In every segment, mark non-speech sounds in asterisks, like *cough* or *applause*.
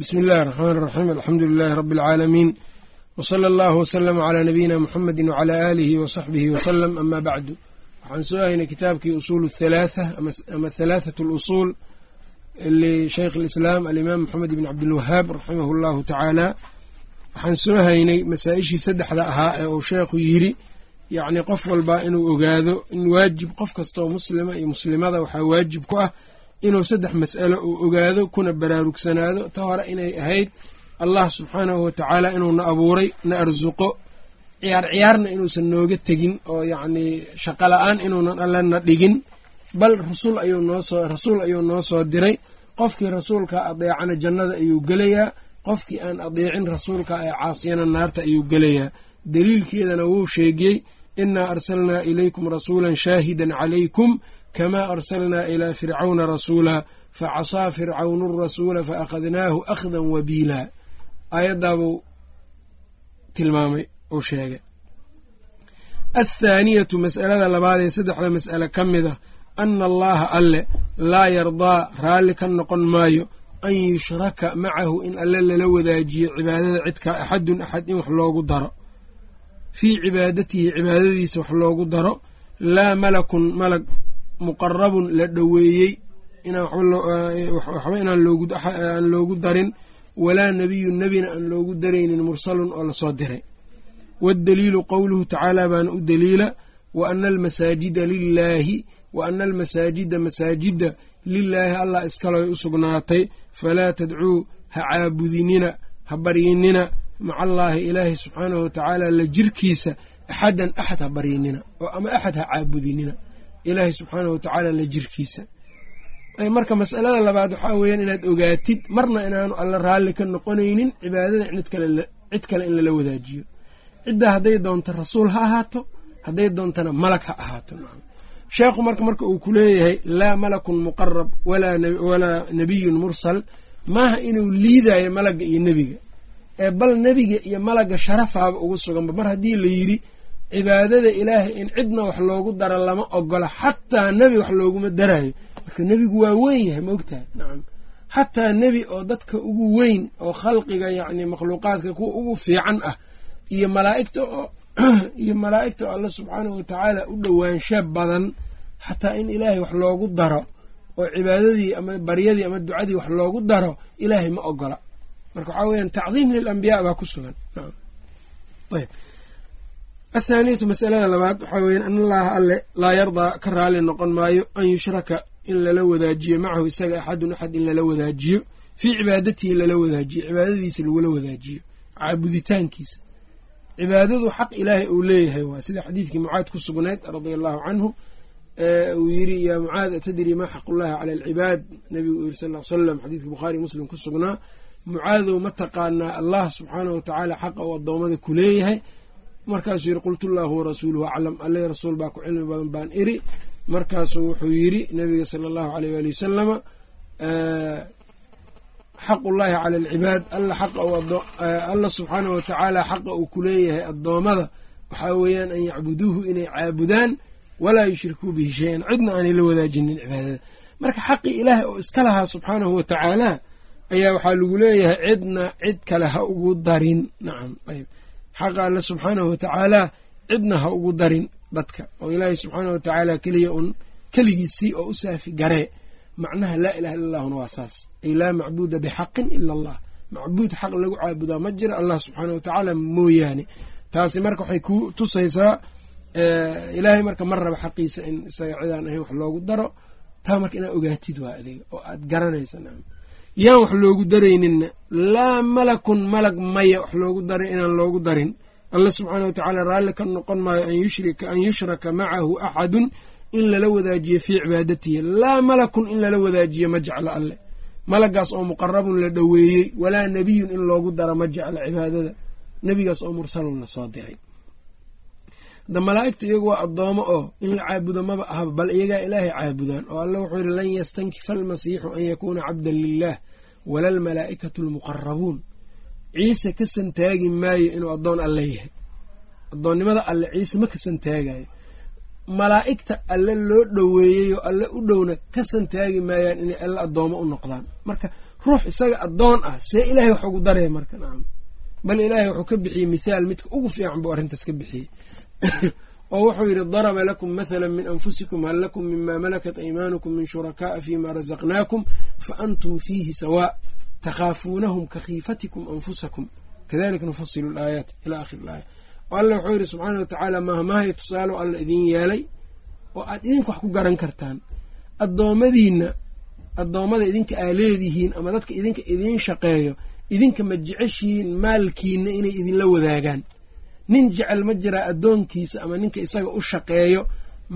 bismi illahi araxmaan iraxiim alxamdu lilaahi rabbi alcaalamiin wsala allahu wasalama calaa nabiyina muxamedi wcala aalihi wasaxbihi wasalam ama bacdu waxaan soo haynay kitaabkii usuulu halaatha ama halaathatu lusuul lishaykh alislaam alimaam moxamed ibn cabdilwahaab raximah allahu tacaala waxaan soo haynay masaa-ishii saddexda ahaa ee uu sheekhu yiri yacnii qof walbaa inuu ogaado in waajib qof kastoo muslima iyo muslimada ku ah inuu saddex mas'alo uu ogaado kuna baraarugsanaado ta hore inay ahayd allah subxaanahu watacaala inuuna abuuray na arsuqo ciyaar ciyaarna inuusan nooga tegin oo yacnii shaqo la'aan inuunan allana dhigin. Bal rasul ayuu noosoo rasuul ayuu noo soo diray. Qofkii rasuulka adeecana jannada ayuu gelayaa. Qofkii aan adeecin rasuulka ee caasiyana naarta ayuu gelayaa. Daliilkeedana wuu sheegiyey inaa arsalnaa ilaykum rasuulan shaahidan calaykum kamaa arsalnaa ilaa fircawna rasuula facasaa fircawnu rasuula faakhadnaahu akhdan wabiila aayaddaabuu tilmaamay uu sheegay athaaniyatu mas'alada labaad ee saddexda mas'ale ka mid ah ana allaha alle laa yardaa raalli ka noqon maayo an yushraka macahu in alle lala wadaajiyo cibaadada cidka axadun axad in wax loogu daro fii cibaadatihi cibaadadiisa wax loogu daro laa malakun malag muqarabun la dhoweeyey waxba inaan loogu darin walaa nebiyun nebina aan loogu daraynin mursalun oo la soo diray. Waddaliilu qowluhu tacaala baana u daliila wa ana almasaajida lilaahi wa ana almasaajida masaajida lilaahi allah iskaloy u sugnaatay falaa tadcuu ha caabudinina ha baryinina maca allaahi ilaahi subxaanahu watacaala la jirkiisa axadan axad ha baryinina oo ama axad ha caabudinina ilaahi subxaanahu watacaala la jirkiisa. Marka mas'alada labaad waxaa weeyaan inaad ogaatid marna inaanu alla raalli ka noqonaynin cibaadada cid kale in lala wadaajiyo. Ciddaa hadday doonto rasuul ha ahaato hadday doontana malag ha ahaato. Sheekhu marka marka uu ku leeyahay laa malakun muqarab walaa nebiyun mursal maaha inuu liidayo malagga iyo nebiga. Ee bal nebiga iyo malagga sharafaaba ugu suganba mar haddii la yidhi cibaadada ilaahay in cidna wax loogu daro lama ogola xataa nebi wax looguma darayo. Marka nebigu waa weyn yahay ma ogtahay? Nacam xataa nebi oo dadka ugu weyn oo khalqiga yacni makhluuqaadka kuwa ugu fiican ah iyo malaa'igta oo *clears throat* iyo malaa'igta oo alla subxaanahu watacaala u dhowaansha badan xataa in ilaahay wax loogu daro oo cibaadadii ama baryadii ama ducadii wax loogu daro ilaahay ma ogola. Marka waxaa weyaan tacdiim lilambiyaa baa ku sugan athaaniyatu masalada labaad waxaa weyan an allaha alle laa yardaa ka raali noqon maayo an yushraka in lala wadaajiyo macahu isaga axadun axad in lala wadaajiyo fii cibaadatihi lala wadaajiyo cibaadadiisa lagula wadaajiyo caabuditaankiisa cibaadadu xaq ilaahay uu leeyahay waa sida xadiidkii mucaad ku sugnayd radia allahu canhu uu yiri yaa mucaad atadri maa xaq ullahi cala alcibaad nabigu uu yiri sal l slam xadiidka bukhaari muslim ku sugnaa mucaadow ma taqaanaa allah subxaanahu watacaala xaqa uu addoommada ku leeyahay markaasuu qultu llaahu warasuuluhu aclam. Alle rasuul baa ku cilmi badan baan iri markaasuu wuxuu yidhi nabiga sala allahu aleyh waali wasalama xaqullaahi cala alcibaad alla subxaanahu watacaala xaqa uu ku leeyahay addoommada waxaa weeyaan an yacbuduuhu inay caabudaan walaa yushrikuu bihi shay-an. Cidna aanay la wadaajinin cibaadada. Marka xaqii ilaahay oo iska lahaa subxaanahu watacaala ayaa waxaa lagu leeyahay cidna cid kale ha ugu darin. Nacam ayb xaqa alle subxaanahu watacaalaa cidna ha ugu darin dadka. Oo ilaahay subxaanahu watacaala keliya un keligiisii oo u saafi garee macnaha laa ilaha illa allahuna waa saas. Ay laa macbuuda bixaqin ila allah macbuud xaq lagu caabudaa ma jira allah subxaanahu watacaala mooyaane. Taasi marka waxay ku tusaysaa ilaahay marka ma raba xaqiisa in isaga cidaan ahayn wax loogu daro taa marka inaad ogaatid waa adiga oo aad garanaysa yaan wax loogu darayninna laa malakun malag maya wax loogu daray inaan loogu darin. Alla subxaana watacaala raalli ka noqon maayo an yushraka macahu axadun in lala wadaajiyo fii cibaadatihi. Laa malakun in lala wadaajiyo ma jeclo alle. Malagaas oo muqarabun la dhoweeyey walaa nebiyun in loogu daro ma jeclo cibaadada. Nebigaas oo mursalun la soo diray. Da malaa'igta iyagu waa addoomo oo in la caabudo maba ahaba bal iyagaa ilaahay caabudaan. Oo alle wuxuu yidhi lan yastankifa almasiixu an yakuuna cabdan lilah wala almalaa'ikatu almuqarabuun ciise ka santaagi maayo inuu addoon alle yahay. Addoonnimada alle ciise ma ka santaagayo malaa'igta alle loo dhoweeyey oo alle u dhowna ka santaagi maayaan inay alle addoomo u noqdaan. Marka ruux isaga addoon ah see ilaahay wax ugu daraya marka nacam bal ilaahay wuxuu ka bixiyey mithaal midka ugu fiican buu arrintaas ka bixiyey oo wuxuu yidhi daraba lakum mathala min anfusikum hal lakum mima malakat aymaanukum min shuraka'a fima razaqnaakum fa antum fiihi sawaa takhaafuunahum ka khiifatikum anfusakum. Kadalika nufasilu alaayaat ila akhiri ilaaya oo alla wuxuu yidhi subxaana wa tacaala mahmaahay tusaalo alla idin yeelay oo aad idinka wax ku garan kartaan. Addoommadiinna addoommada idinka aa leedihiin ama dadka idinka idiin shaqeeyo idinka ma jeceshihiin maalkiina inay idinla wadaagaan nin jecel ma jiraa addoonkiisa ama ninka isaga u shaqeeyo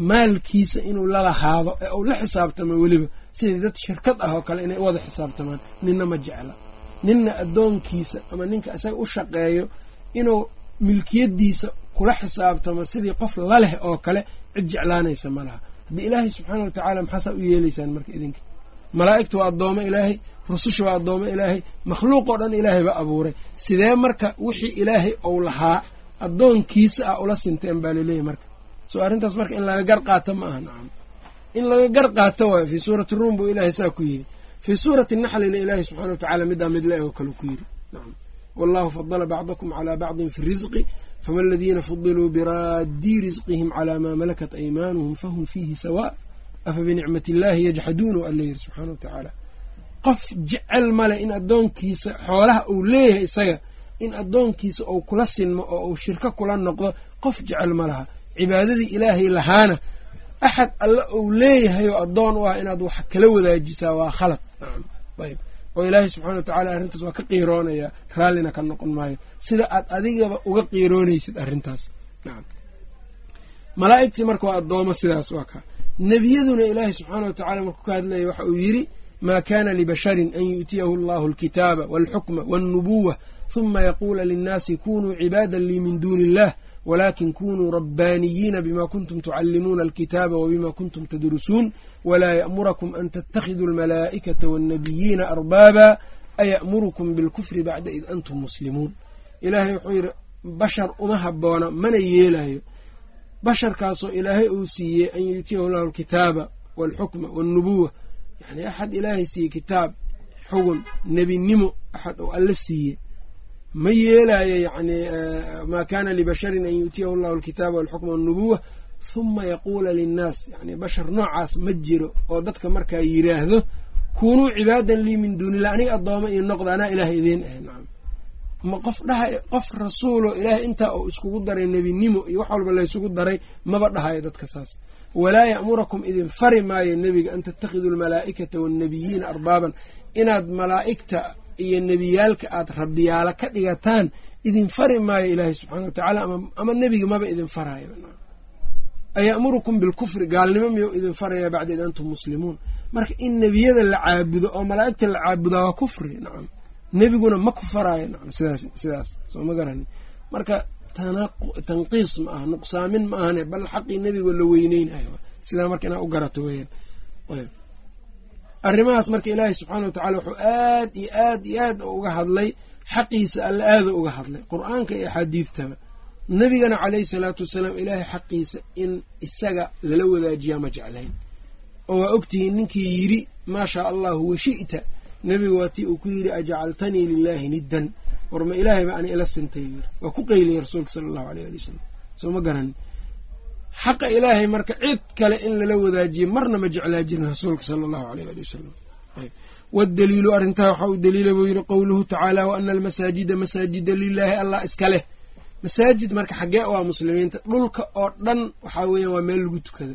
maalkiisa inuu lalahaado ee uu la xisaabtamo weliba. Sidai dad shirkad ah oo kale inay u wada xisaabtamaan ninna ma jecla. Ninna addoonkiisa ama ninka isaga u shaqeeyo inuu milkiyadiisa kula xisaabtamo sidii qof laleh oo kale cid jeclaanaysa ma laha. Haddii ilaahay subxaana wa tacaala maxaasaa u yeelaysaan marka idinka? Malaa'igta waa addoomo ilaahay rususha waa addoomo ilaahay makhluuq oo dhan ilaahay ba abuuray. Sidee marka wixii ilaahay ou lahaa addoonkiisa ah ula sinteen baa laleeyahy marka. Soo arrintaas marka in laga gar qaato ma aha. Nacam in laga gar qaato waayo fii suurati ruum buu ilaahay saa ku yidhi fii suurati naxlina ilaahay subxana wa tacala middaa mid le-eg oo kale ku yidhi nacam wallahu fadala bacdakum calaa bacdin fi risqi fama aladiina fudiluu biraadii risqihim calaa maa malakat aymaanuhum fahum fiihi sawaa. Afa binicmati illaahi yajxaduuna alla yidhi subxaana wa tacaala qof jecel male in addoonkiisa xoolaha uu leeyahay isaga in addoonkiisa uu kula sinmo oo uu shirko kula noqdo qof jecel ma laha. Cibaadadii ilaahay lahaana. Axad alle uu leeyahay oo addoon u ah inaad wax kala wadaajisaa waa khalad. Ayb oo ilaahay subxana wa tacala arrintaas waa ka qiiroonayaa raallina ka noqon maayo. Sida aad adigaba uga qiiroonaysid arrintaas. Malaa'igtii marka waa addoomo sidaas waa kaa nebiyaduna ilaahay subxaana wa tacala markuu ka hadlaya waxa uu yidhi maa kana libasharin an yu'tiyahu allahu alkitaaba walxukma walnubuwa huma yaquula linnaasi kunuu cibaada lii min duuni illah wlakin kunuu rabbaaniyiina bima kuntum tucallimuuna alkitaaba wbima kuntum tadrusuun walaa ya'murakum an tattakhiduu almalaa'ikata waannabiyiina arbaaba aya'murukum bilkufri bacda id antum muslimuun ilaahay wuxuu yidhi bashar uma habboona mana yeelayo basharkaasoo ilaahay uu siiyey an yu'tiyahu lahu alkitaaba walxukma walnubuwa yani axad ilaahay siiyey kitaab xugun nebinimo axad oo alle siiyey ma yeelayo yani maa kana libasharin an yu'tiyahu allahu alkitaaba walxukma walnubuwa huma yaquula linnaas. Yani bashar noocaas ma jiro oo dadka markaa yiraahdo kunuu cibaadan lii min duuni illah aniga addooma io noqda anaa ilaah idiin ah nacam. Ma qof dhahay qof rasuuloo ilaahay intaa uu iskugu daray nebinimo iyo wax walba laysugu daray maba dhahayo dadka saas. Walaa ya'murakum idin fari maayo nebiga an tattakhiduu almalaa'ikata waannabiyiina arbaaban. Inaad malaa'igta iyo nebiyaalka aad rabbiyaala ka dhigataan idin fari maayo ilaahay subxana wa tacaala ama nebiga maba idin farayo. Aya'murukum bilkufri gaalnimo miyuu idin faraya bacda id antum muslimuun. Marka in nebiyada la caabudo oo malaa'igta la caabudaa waa kufri nacam. Nebiguna ma ku faraayo nacam sidaas sidaas. Soo ma garani marka tanqiis ma aha nuqsaamin ma ahane bal xaqii nebigoo la weyneynayo. Sidaa marka inaad u garato weyaan arrimahaas marka ilaahay subxaana wa tacala wuxuu aad iyo aad iyo aad uga hadlay xaqiisa alla aada uga hadlay qur'aanka iyo axaadiidtaba nebigana caleyhi salaatu wasalaam ilaahay xaqiisa in isaga lala wadaajiyaa ma jeclayn. Oo waa ogtihiin ninkii yidhi maa shaa allahu washi'ta nebigu waa tii uu ku yidhi ajacaltanii lilaahi niddan. Warma ilaahay ba ani ila sintay waa ku qeyliyay rasuulka sala allahu aleyh ali wasalam soo ma garanin xaqa ilaahay marka cid kale in lala wadaajiye marna ma jeclaa jirin rasuulka sala allahu aleyh ali wasalam waddaliilu arrintaa waxaa u daliila buu yidhi qowluhu tacaala wa ana almasaajida masaajida lilaahi allah iska leh. Masaajid marka xaggee ah muslimiinta dhulka oo dhan waxaa weeyaan waa meel lagu tukado.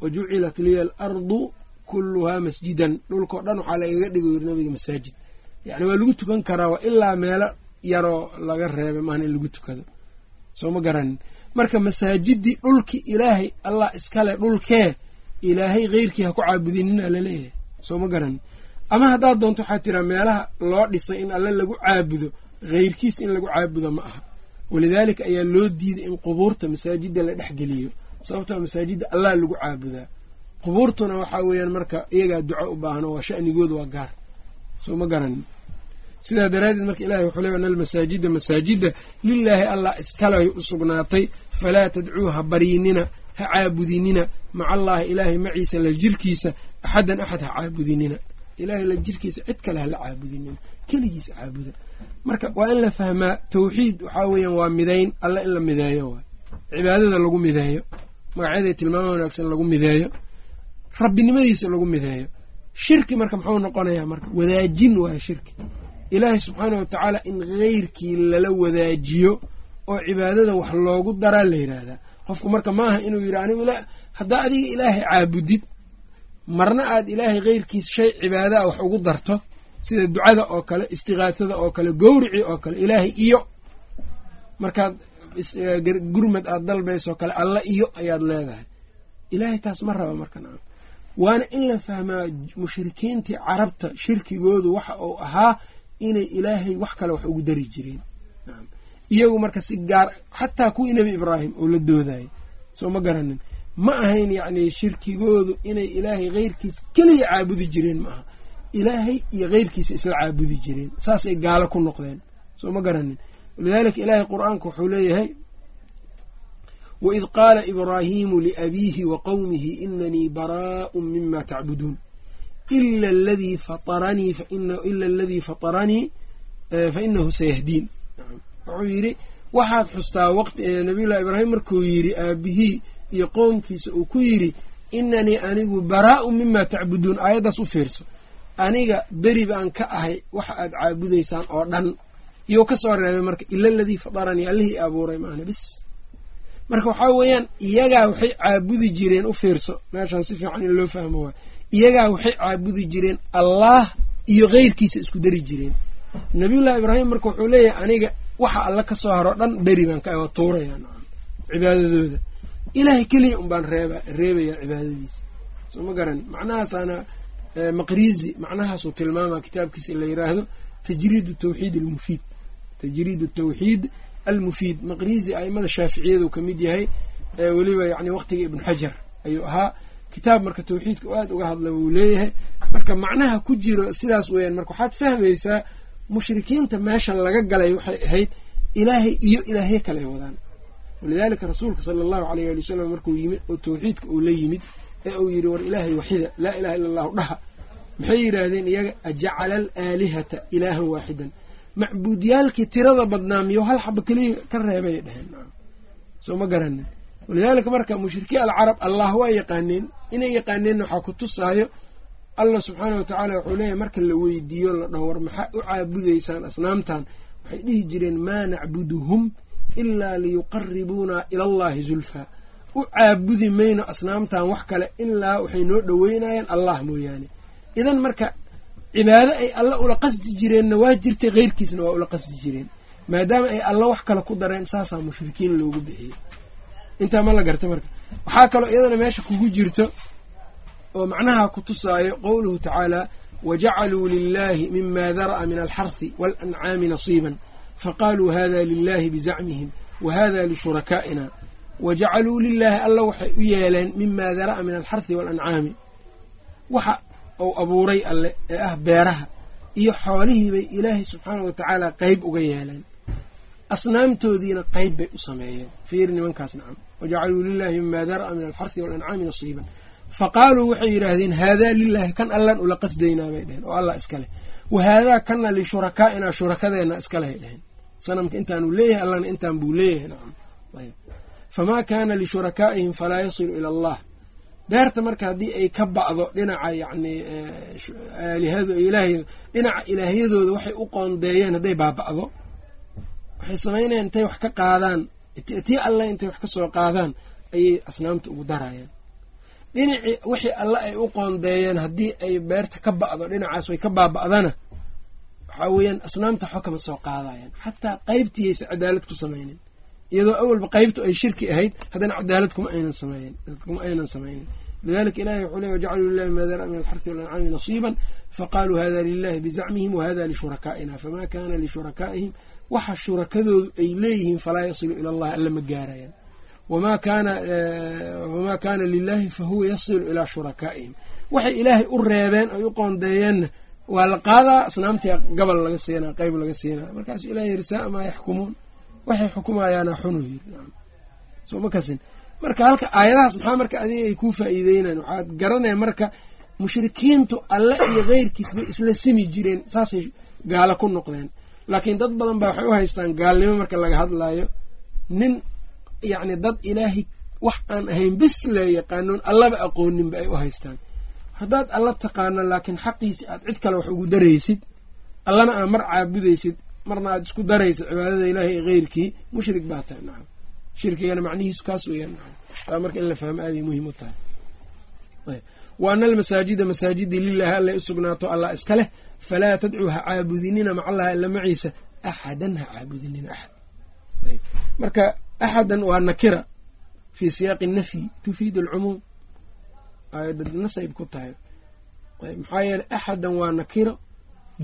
Wa jucilat liya alardu kulluhaa masjidan dhulkaoo dhan waxaa lagaga dhigo yiri nabiga masaajid. Yacni waa lagu tukan karaa waa ilaa meelo yaroo laga reebay maahna in lagu tukado. Soo ma garanin marka masaajidii dhulki ilaahay allah iskale dhulkee ilaahay keyrkii ha ku caabudinina la leeyahay soo ma garanin ama haddaad doonto waxaa tiraa meelaha loo dhisay in alle lagu caabudo keyrkiis in lagu caabudo ma aha. Walidaalika ayaa loo diiday in qubuurta masaajidda la dhexgeliyo sababtoo masaajidda allah lagu caabudaa. Qubuurtuna waxaa weeyaan marka iyagaa duco u baahno waa sha'nigooda waa gaar. Soo ma garanin sidaa daraaddeed marka ilahay wuxuu leey ana almasaajida masaajida lilaahi allah iskaleay u sugnaatay falaa tadcuu ha baryinina ha caabudinina maca allaahi ilaahay maciisa la jirkiisa axaddan axad ha caabudinina. Ilaahay la jirkiisa cid kale hala caabudinin keligiisa caabuda. Marka waa in la fahmaa tawxiid waxaa weeyaan waa midayn alla in la mideeyo waay cibaadada lagu mideeyo magacyada tilmaama wanaagsan lagu mideeyo rabbinimadiisa lagu mideeyo shirki marka muxuu noqonayaa marka wadaajin waayo shirki ilaahay subxaana wa tacaala in heyrkii lala wadaajiyo oo cibaadada wax loogu daraa la yidhaahdaa qofku marka maaha inuu yidhi anigu haddaa adiga ilaahay caabudid marna aad ilaahay heyrkiis shay cibaada a wax ugu darto sida ducada oo kale istiqaasada oo kale gowrici oo kale ilaahay iyo. Markaad gurmad aad dalbaysoo kale alla iyo ayaad leedahay. Ilaahay taas ma raba marka nacam waana in la fahmaa mushrikiintii carabta shirkigoodu waxa uu ahaa inay ilaahay wax kale wax ugu dari jireen. Iyagu marka si gaar xataa kuwii nebi ibraahim oo la doodayay soo ma garanin. Ma ahayn yacni shirkigoodu inay ilaahay heyrkiis keliya caabudi jireen ma aha. Ilaahay iyo heyrkiisa isla caabudi jireen saasay gaalo ku noqdeen soo ma garanin. Walidaalika ilaahay qur'aanka wuxuu leeyahay waid qaala ibraahiimu liabiihi wa qowmihi inanii baraa'un mima tacbuduun ila aladii fataranii ila aladii fataranii fa inahu sayahdiin wuxuu yidhi waxaad xustaa waqti nabiyullahi ibraahim markuu yidhi aabihii iyo qoomkiisa uu ku yidhi inanii anigu baraa'un mima tacbuduun aayaddaas u fiirso. Aniga beri baan ka ahay waxa aad caabudaysaan oo dhan. Iyou ka soo reebay marka ila aladii fataranii allihii abuuray maana bis. Marka waxaa weeyaan iyagaa waxay caabudi jireen u fiirso. Meeshaan si fiican in loo fahmo waay iyagaa waxay caabudi jireen allaah iyo keyrkiisa isku dari jireen. Nabiyullahi ibraahim marka wuxuu leeyahay aniga waxa alla ka soo haro dhan beri baan ka waa tuuraya cibaadadooda. Ilaahay keliya un baan reeba reebaya cibaadadiisa. Soo ma garan macnahaasaana maqrizi macnahaasuu tilmaama kitaabkiisa in la yiraahdo tajriid tawxiid almufiid. Tajriid tawxiid almufiid. Maqrizi aimada shaaficiyadu ka mid yahay weliba yani waqtiga ibnu xajar ayuu ahaa kitaab marka tawxiidka aada uga hadla wuu leeyahay. Marka macnaha ku jiro sidaas weeyaan marka waxaad fahmaysaa mushrikiinta meeshan laga galay waxay ahayd ilaahay iyo ilaahyo kale wadaan. Walidaalika rasuulka sala allahu alayh ali wasalam markuu yimid oo tawxiidka uu la yimid ee uu yidhi war ilaahay waxida laa ilaha illa allahu dhaha. Maxay yidhaahdeen iyaga ajacala alaalihata ilaahan waaxidan macbuudiyaalkii tirada badnaa miyo hal xaba keliya ka reebay dheheen soo ma garanin walidaalika marka mushrikiin alcarab allah waa yaqaaneen inay yaqaaneenna waxaa ku tusaayo allah subxaana watacaala wuxuu leeyahy marka la weydiiyo la dhaho war maxaa u caabudaysaan asnaamtan? Waxay dhihi jireen maa nacbuduhum ilaa liyuqaribuuna ila allahi zulfaa u caabudi mayno asnaamtan wax kale ilaa waxay noo dhoweynayaan allah mooyaane. Idan marka cibaado ay alla ula qasdi jireenna waa jirtay keyrkiisna waa ula qasdi jireen. Maadaama ay alla wax kale ku dareen saasaa mushrikiin loogu bixiyey intaa ma la garta marka. Waxaa kaloo iyadana meesha kugu jirto oo macnaha ku tusaayo qowluhu tacaala wajacaluu lilahi mima dara'a min alxarhi waalancaami nasiiban faqaaluu hada lilahi bizacmihim wa hada lishuraka'ina wajacaluu lilaahi alla waxay u yeeleen mima dara'a min alxarhi waalancaami waxa uu abuuray alle ee ah beeraha iyo xoolihii bay ilaahay subxaana wa tacaala qeyb uga yeeleen. Asnaamtoodiina qeyb bay u sameeyeen. Fiir nimankaas nacam wajacaluu lilahi mima dara'a min alxarhi waalancaami nasiiban faqaaluu waxay yidhaahdeen haadaa lilaahi kan allan ula qasdaynaa dheheen oo allah iska leh wa haadaa kana lishurakaaina shurakadeenna iskalehay dheheen sanamka intaanu leeyahay allana intaan buu leeyahay nacam famaa kaana lishurakaaihim falaa yasilu ila allah beerta marka haddii ay ka ba'do dhinaca yacni aalihado ilaahay dhinaca ilaahyadooda waxay u qoondeeyeen hadday baaba'do waxay samaynayaan intay wax ka qaadaan tii alle intay wax ka soo qaadaan ayay asnaamta ugu darayaan dhinacii wixii alle ay u qoondeeyeen haddii ay beerta ka ba'do dhinacaas way ka baaba'dana waxaa weeyaan asnaamta waxba kama soo qaadayaan xataa qeybtiiyaysa cadaalad ku samaynin. Iyadoo awalba qeybtu ay shirki ahayd haddana cadaalad kuma aynan samaynin lidalika ilahi wuxuu ley wajacaluu lilahi ma dara min alxarhi walancaami nasiiban. Faqaaluu hada lilahi bizacmihim wahada lishuraka'ina famaa kana lishuraka'ihim waxa shurakadoodu ay leeyihiin falaa yasilu ila allahi alla ma gaarayaan. Wamaa kaana lilahi fahuwa yasilu ilaa shurakaa'ihim. Waxay ilaahay u reebeen ay u qoondeeyeenna waa la qaadaa asnaamtii gabal laga siinaa qeyb laga siinaa markaasuu ilahi yiri saaa maa yaxkumuun waxay xukumayaana xunu yiri marka halka aayadahaas maxaa marka adiga ay kuu faa'iideynayan waxaad garanaya marka mushrikiintu alle iyo keyrkiis bay isla simi jireen saasay gaalo ku noqdeen laakiin dad badan baa waxay u haystaan gaalnimo marka laga hadlayo nin yacni dad ilaahay wax aan ahayn bis le yaqaanoon allaba aqooninba ay u haystaan. Haddaad alla taqaano laakiin xaqiisi aad cid kale wax ugu daraysid allana aad mar caabudaysid marna aad isku daraysid cibaadada ilaahay ee keyrkii mushrik baa tahay nacam shirkigana macnihiisu kaas weeyaan nacam taa marka in la fahmo aaday muhiim u tahay wa ana almasaajida masaajidii lilaahi allay u sugnaato allah iska leh falaa tadcuu ha caabudinina macallaha illa maciisa axadan ha caabudinina axad. Marka axadan waa nakira fii siyaaqi nafyi tufiidu alcumuum. Aayadda nasayb ku tahay. Maxaa yeeley axadan waa nakiro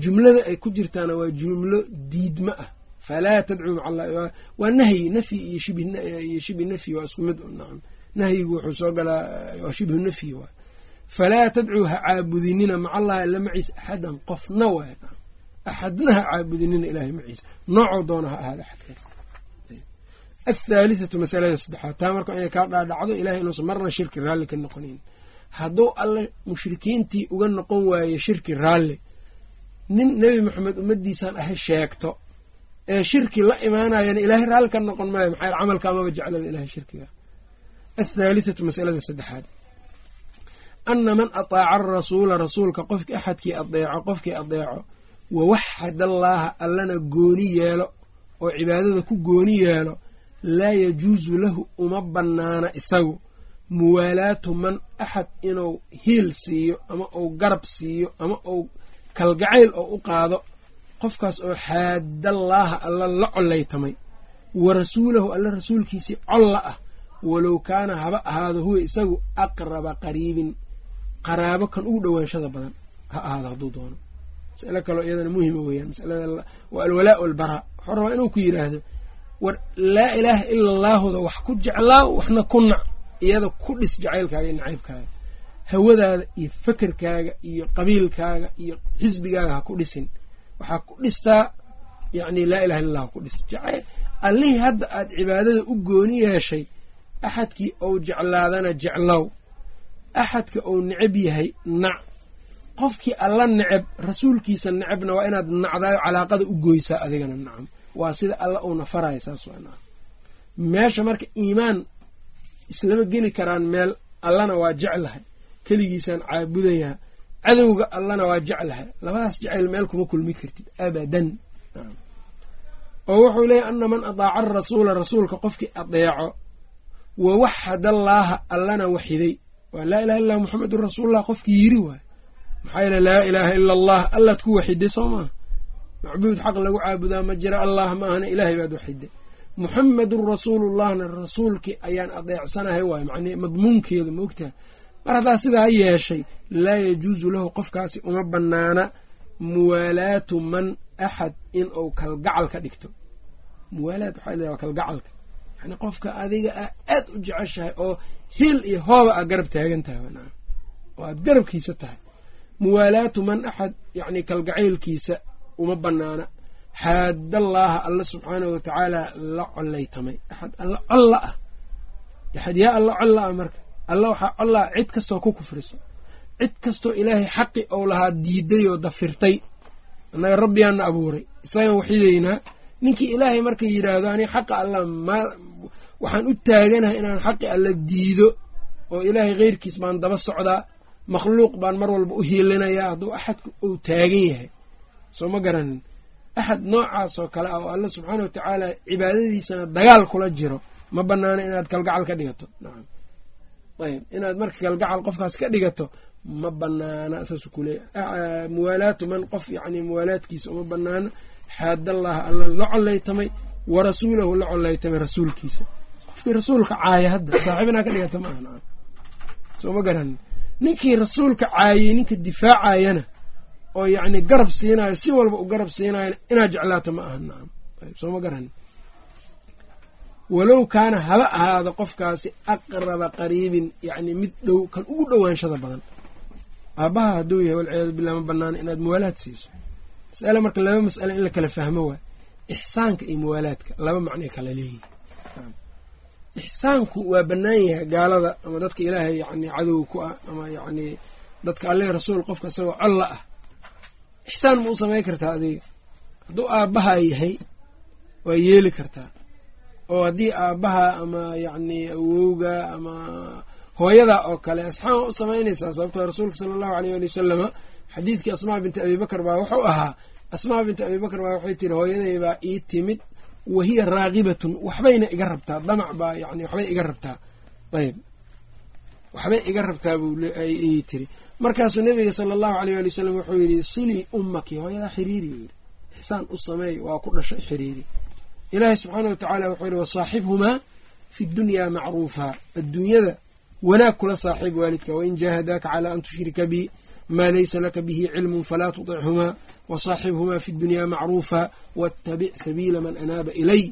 jumlada ay ku jirtaana waa jumlo diidma ah. Falaa tadcuu maca allah waa nahyi nafyi iyo shibiyo shibi nafyi waa isku mid nacam nahyigu wuxuu soo galaa waa shibhu nafyi waay falaa tadcuu ha caabudinina maca allahi illa maciisa axadan qofna waay axadna ha caabudinina ilaahay maciisa noocoo doona ha ahaada axadkaas athaalithatu masalada saddexaad taa marka inay kaa dhaadhacdo ilahay inuusan marna shirki raalli ka noqonayn hadduu alle mushrikiintii uga noqon waaye shirki raalli nin nebi maxamed ummaddiisaan ahay sheegto ee shirki la imaanayana ilaahay raalli ka noqon maayo maxaa yeel camalkaamaba jeclaba ilahay shirkiga athaalithatu masalada saddexaad ana man ataaca arasuula rasuulka qofki axadkii adeeco qofkii adeeco wa waxad allaaha allana gooni yeelo oo cibaadada ku gooni yeelo laa yajuusu lahu uma bannaana isagu muwaalaatu man axad inuu hiil siiyo ama uu garab siiyo ama uu kalgacayl oo u qaado qofkaas oo xaadallaaha alla la collaytamay wa rasuulahu alla rasuulkiisii colla ah walow kaana haba ahaado huwa isagu aqraba qariibin qaraabo kan ugu dhowaanshada badan ha ahaado hadduu doono. Masalo kaloo iyadana muhima weeyaan masalada waa alwalaa walbaraa wuxuu rabaa inuu ku yidhaahdo war laa ilaaha ila allaahuda wax ku jeclaa waxna ku nac. Iyada ku dhis jacaylkaaga iyo nacaybkaaga hawadaada iyo fekerkaaga iyo qabiilkaaga iyo xisbigaaga ha ku dhisin. Waxaa ku dhistaa yacni laa ilaha illa allah ha ku dhis. Jacayl allihii hadda aad cibaadada u gooni yeeshay axadkii ou jeclaadana jeclow axadka ou necab yahay nac. Qofkii alla neceb rasuulkiisa necebna waa inaad nacdaayo calaaqada u goysaa adigana nacam. Waa sida alla uuna faraya saas meesha marka iimaan islama geli karaan meel allana waa jeclahay. Keligiisaan caabudayaa. Cadowga allana waa jeclahay. Labadaas jecayl meel kuma kulmi kartid abadan oo wuxuu leeyahy ana man adaaca arasuula rasuulka qofkii adeeco wa waxad allaaha allana waxiday waa laa ilaha illah muxamedun rasuulullah qofkii yiri waay. Maxaa yeele laa ilaaha ila allah allaad ku waxiday soo maa macbuud xaq lagu caabudaa ma jira allah ma ahna ilaahay baad waxiday muxamedun rasuulullahna rasuulkii ayaan adeecsanahay waay. Macnii madmuunkeeda ma ogtaha mar haddaa sidaa yeeshay laa yajuusu lahu qofkaasi uma bannaana muwaalaatu man axad in uu kalgacal ka dhigto. Muwaalaad waxaa leedahay waa kalgacalka yani qofka adiga a aad u jeceshahay oo hil iyo hooba aa garab taagan tahay oo aad garabkiisa tahay. Muwaalaatu man axad yacni kalgacaylkiisa uma bannaana. Xaadallaaha alla subxaanahu watacaala la collaytamay. Axad alla colla ah. Axad yaa alla colla ah marka. Alla waxaa collaa cid kastoo ku kufriso. Cid kastoo ilaahay xaqi ou lahaa diiday oo dafirtay. Annaga rabbiyaana abuuray. Isagaan waxidaynaa ninkii ilaahay marka yidhaahdo ani xaqa alla waxaan u taaganahay inaan xaqi alla diido oo ilaahay keyrkiis baan daba socdaa makhluuq baan mar walba u hiilinayaa hadduu axadku uu taagan yahay. Soo ma garanin axad noocaas oo kale ah oo alla subxaana watacaala cibaadadiisana dagaal kula jiro ma banaana inaad kalgacal ka dhigato. Nacam ayb inaad marka kalgacal qofkaas ka dhigato ma banaana saasuu kuleey muwaalaatu man qof yani muwaalaadkiisa uma banaana xaadallaha alla la collaytamay wa rasuulahu la collaytamay rasuulkiisa qofkii rasuulka caaya hadda saaxiib inaa ka dhigata ma aha nacam soo ma garanin ninkii rasuulka caayey ninka difaacayana oo yacni garab siinayo si walba u garab siinayo inaad jeclaata ma aha nacam soo ma garanin walow kaana haba ahaado qofkaasi aqraba qariibin yacni mid dhow kan ugu dhowaanshada badan. Aabbaha hadduu yahay walciyaadu billah ma banaana inaad muwaalaad siiso. Masale marka laba mas'ale in la kala fahmo waay ixsaanka iyo muwaalaadka laba macnay kala leeyihiin ixsaanku waa bannaan yahay gaalada ama dadka ilaahay yacni cadow ku ah ama yacni dadka alle rasuul qofka isagoo colla ah. Ixsaan ma u samayn kartaa adiga? Hadduu aabbaha yahay waa yeeli kartaa. Oo haddii aabbaha ama yacni awowga ama hooyada oo kale asxaan u samaynaysaa sababtoo rasuulka sala allahu aleyh ali wasalama xadiidkii asmaa binti abibakar baa wuxuu ahaa asmaa binti abibakar baa waxay tiri hooyaday baa ii timid wahiya raagibatun waxbayna iga rabtaa damac baa yani waxbay iga rabtaa ayb waxbay iga rabtaa buii tiri markaasuu nabiga sala allahu aleyh ali wasalam wuxuu yidhi silii ummaki hooyadaa xiriiri u yidhi ixsaan u sameey waa ku dhashay xiriiri ilaahay subxaana wa tacaala wuxuu yihi wasaaxibhumaa fi dunyaa macruufa adduunyada wanaag kula saaxiib waalidka wain jaahadaaka calaa an tushrika bi maa laysa laka bihi cilmun falaa tuطichumaa wasaaxibhumaa fi dunyaa macruufa waatabic sabiila man anaaba ilay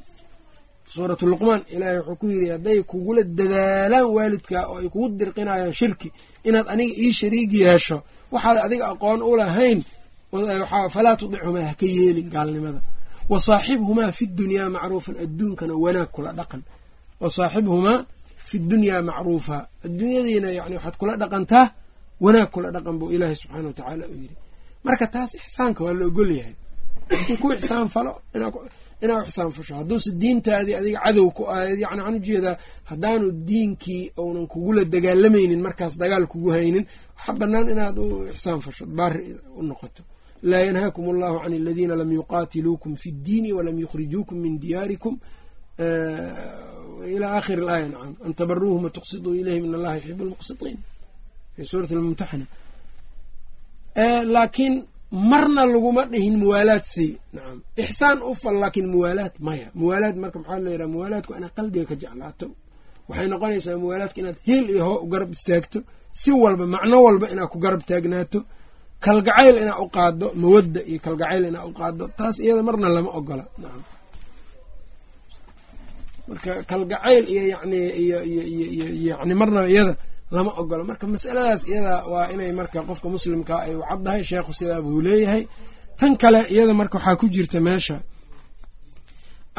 suuratu luqmaan ilaahay wuxuu ku yidhi hadday kugula dadaalaan waalidka oo ay kugu dirqinayaan shirki inaad aniga ii shariig yeesho waxaad adiga aqoon u lahayn falaa tudichumaa haka yeelin gaalnimada wasaaxibhumaa fi dunyaa macruufan adduunkana wanaag kula dhaqan wasaaxibhumaa fi dunyaa macruufa adduunyadiina yani waxaad kula dhaqantaa wanaag kula dhaqan buu ilaahay subxaana wa tacaala u yidhi. Marka taas ixsaanka waa la ogol yahay. Haddii ku ixsaan falo inaa u ixsaan fasho. Hadduuse diintaadii adiga cadow ku ahayd yani waxaan u jeedaa haddaanu diinkii uunan kugula dagaalamaynin markaas dagaal kugu haynin waxaa bannaan inaad u ixsaan fasho baari u noqoto. Laa yanhaakum allahu can aladiina lam yuqaatiluukum fi ddiini walam yukhrijuukum min diyaarikum. Ilى akhir اlaaya nacam an tabaruuhum watuqsiduu ilayhim in allaha yuxibu lmuqsitiin fi suurati almumtaxana laakiin marna laguma dhihin muwaalaad sey nacam ixsaan u fal laakiin muwaalaad maya muwaalaad marka maxaa la yidhaha muwaalaadku inaad qalbiga ka jeclaato waxay noqonaysaa muwaalaadka inaad heel iyo hoo u garab istaagto si walba macno walba inaad ku garab taagnaato kalgacayl inaad u qaado mawadda iyo kalgacayl inaad u qaado taas iyada marna lama ogola nacam marka kalgacayl iyo yani iyo iyo iyo yani marnaba iyada lama ogolo marka masaladaas iyada waa inay marka qofka muslimkaa ay u caddahay sheekhu sidaa buu leeyahay. Tan kale iyada marka waxaa ku jirta meesha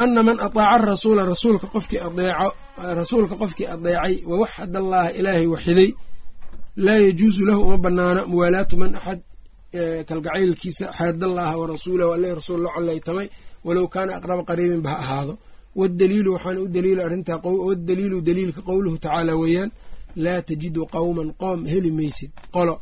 ana man ataaca rasuula rasuulka qofkii adeeco rasuulka qofkii adeecay wawaxad allaha ilaahay waxiday laa yajuusu lahu uma banaano muwaalaatu man axad kalgacaylkiisa xaad allaha warasuulahu alle rasuul la coleytamay walow kaana aqraba qariibin ha ahaado. Waddaliilu waxaana u daliila arrintaa waddaliilu daliilka qowluhu tacaala weeyaan laa tajidu qowman qoom heli maysid. Qolo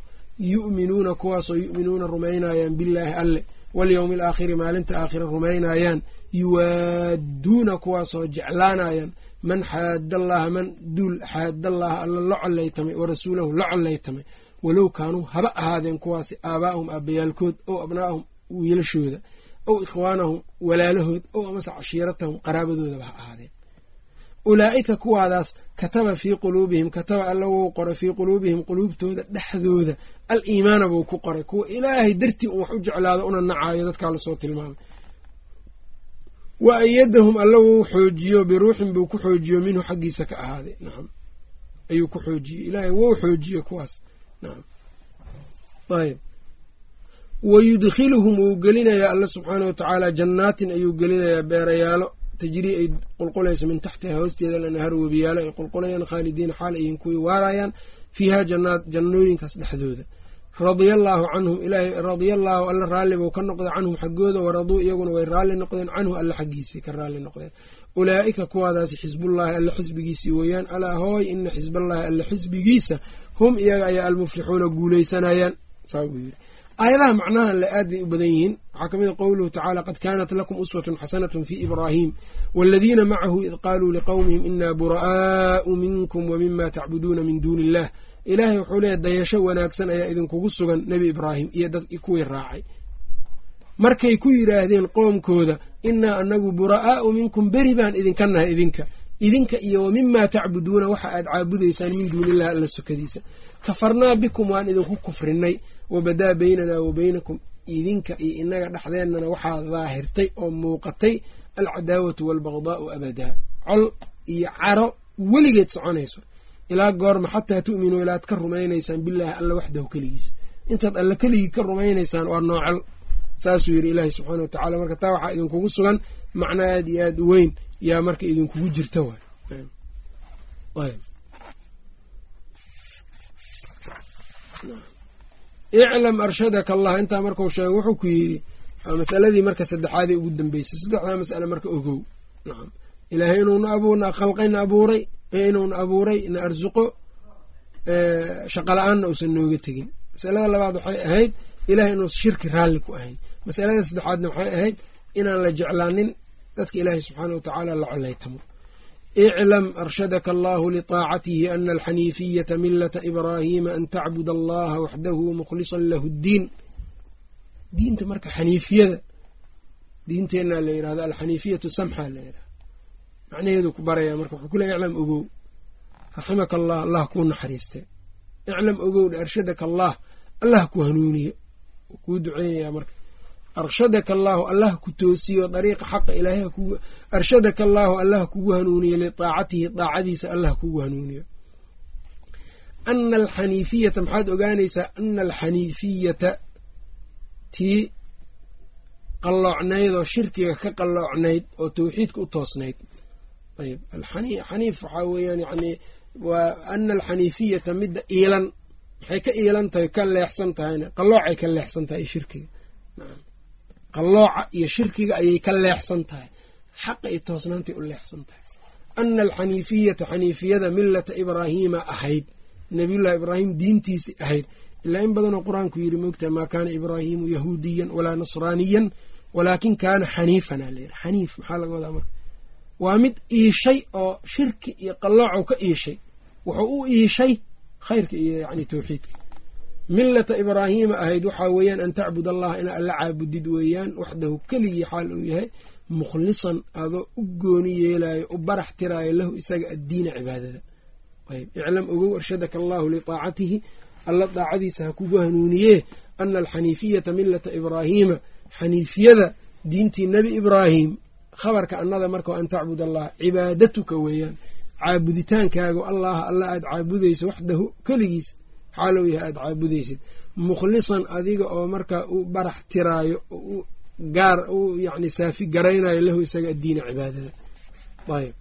yu'minuuna kuwaasoo yu'minuuna rumaynayaan billaahi alle walyowmi alaakhiri maalinta aakhira rumaynayaan yuwaaduuna kuwaasoo jeclaanayaan man xaadallaha man duul xaadallaha alla la coleytamay warasuulahu la coleytamay walow kaanuu haba ahaadeen kuwaasi aabaa'ahum aabbayaalkood ow abnaa'ahum wiilashooda ow ikhwaanahum walaalahood ow amase cashiiratahum qaraabadoodaba ha ahaadeen ulaa'ika kuwaadaas kataba fii quluubihim kataba alla wou qoray fii quluubihim quluubtooda dhexdooda. Al iimaana buu ku qoray. Kuwa ilaahay dartii un wax u jeclaado una nacaayo dadkaa la soo tilmaamay. Wa ayadahum alla wou xoojiyo biruuxin buu ku xoojiyo minhu xaggiisa ka ahaaday nacam ayuu ku xoojiyey ilaahay wou xoojiye kuwaas. Nacam ayb wayudkhiluhum wuu gelinayaa alla subxaana wa tacaala jannaatin ayuu gelinayaa beerayaalo tajrii ay qulqulayso min taxtiha hoosteeda lanahar webiyaalo ay qulqulayaan khaalidiina xaal ayihin kuwii waarayaan fiiha janaat jannooyinkaas dhexdooda radia allaahu canhum ilaahay radia allaahu alla raalli buu ka noqday canhum xaggooda waraduu iyaguna way raalli noqdeen canhu alla xaggiisay ka raalli noqdeen. Ulaa'ika kuwaadaasi xisbullaahi alla xisbigiisii weeyaan alaa hooy ina xisballaahi alla xisbigiisa hum iyaga ayaa almuflixuuna guuleysanayaan saa buu yiri aayadaha macnahan le aad bay u badan yihiin waxaa ka mid a qowluhu tacaala qad kaanat lakum uswatun xasanatun fii ibraahim waaladiina macahu id qaaluu liqowmihim inaa buraa'u minkum wa mima tacbuduuna min duuni illah ilaahay wuxuu leeyahy dayasho wanaagsan ayaa idinkugu sugan nebi ibraahim iyo dad kuwii raacay. Markay ku yidhaahdeen qoomkooda inaa anagu buraa'aau minkum beri baan idinka nahay idinka. Idinka iyo wa mimaa tacbuduuna waxa aad caabudaysaan min duuniillah alla sokadiisa. Kafarnaa bikum waan idinku kufrinay wabadaa beynanaa wa beynakum idinka iyo inaga dhexdeennana waxaa daahirtay oo muuqatay alcadaawatu waalbagdaau abadaa col iyo caro weligeed soconayso ilaa goorma xataa tu'minuu ilaad ka rumaynaysaan bilaahi alla waxdahu keligiis intaad alla keligii ka rumaynaysaan waa noocol saasuu yidhi ilaahi subxaana watacala marka taa waxaa idinkugu sugan macno aad iyo aad u weyn yaa marka idinkugu jirta waay iclam arshadaka allah intaa markuu sheego wuxuu ku yidhi masaladii marka saddexaadii ugu dambeysay saddexdaa mas'ale marka ogow. Nacam ilaahay inuuna abuurna khalqayna abuuray inuuna abuuray na arsuqo shaqala-aanna uusan nooga tegin. Masalada labaad waxay ahayd ilahay inuusan shirki raalli ku ahayn. Masalada saddexaadna waxay ahayd inaan la jeclaanin dadka ilaahay subxaana wa tacaala la coleytamo iclam arshadaka allahu liطaacatihi ana alxaniifiyata milata ibraahiima an tacbud allaha waxdahu mukhlisan lahu ddiin diinta marka xaniifiyada diinteenaa la yiraahdo alxaniifiyatu samxa la yiraahdo macnaheedu ku baraya marka wuxuu kule iclam ogow raximaka allah allah kuu naxariiste iclam ogowdha arshadaka allah allah ku hanuuniyo kuu duceynaya marka arshadaka allaahu allah ku toosiyo dariiqa xaqa ilaahay arshadaka allaahu allah kugu hanuuniyo liaacatihi daacadiisa allah kugu hanuuniyo. Ana alxaniifiyata maxaad ogaanaysaa ana alxaniifiyata tii qalloocnayd oo shirkiga ka qalloocnayd oo tawxiidka u toosnayd. Ayb xaniif waxaa weeyaan yani waa ana alxaniifiyata midda iilan maxay ka iilan tahay ka leexsan tahayna qalloocay ka leexsan tahay shirkiga qallooca iyo shirkiga ayay ka leexsan tahay. Xaqa iyo toosnaantay u leexsan tahay. Ana alxaniifiyata xaniifiyada millata ibraahiima ahayd nabiyullahi ibraahim diintiisi ahayd. Ilaa in badanoo qur'aanku yidhi moogtaha maa kaana ibraahiimu yahuudiyan walaa nasraaniyan walaakin kaana xaniifana layidhi xaniif maxaa laga wadaa marka? Waa mid iishay oo shirki iyo qalloocow ka iishay. Wuxuu u iishay khayrka iyo yani tawxiidka millata ibraahiima ahayd waxaa weeyaan an tacbud allaha inaa alla caabudid weeyaan waxdahu keligii xaal uu yahay mukhlisan adoo u gooni yeelaayo u barax tiraayo lahu isaga addiina cibaadada. Iclam ogow arshadaka allahu liaacatihi alla daacadiisa ha kugu hanuuniyee ana alxaniifiyata millata ibraahiima xaniifiyada diintii nebi ibraahim khabarka annada marka an tacbud allah cibaadatuka weeyaan caabuditaankaaga allaha alla aada caabudayso waxdahu keligiis xaalow yahay aada caabudaysid. Mukhlisan adiga oo markaa u barax tiraayo u gaar u yani saafi garaynayo lahu isaga addiina cibaadada. Ayb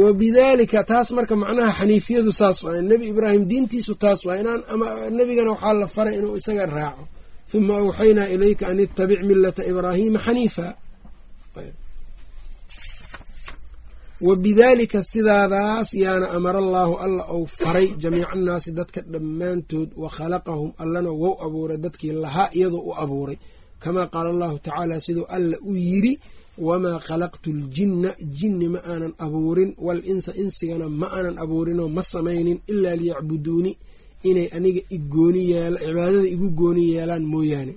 wa bidaalika taas marka macnaha xaniifiyadu saas waay nebi ibraahim diintiisu taas waay inaan ama nebigana waxaa la faray inuu isaga raaco. Huma awxaynaa ilayka an ittabic millata ibraahiima xaniifa wa bidaalika sidaadaas yaana amara allaahu alla ou faray jamiica annaasi dadka dhammaantood wa khalaqahum allana wou abuuray dadkii lahaa iyadoo u abuuray. Kamaa qaala allahu tacaala siduu alla u yiri wamaa khalaqtu ljinna jinni ma aanan abuurin wal insa insigana ma aanan abuurinoo ma samaynin ilaa liyacbuduuni inay aniga cibaadada igu gooni yeelaan mooyaane.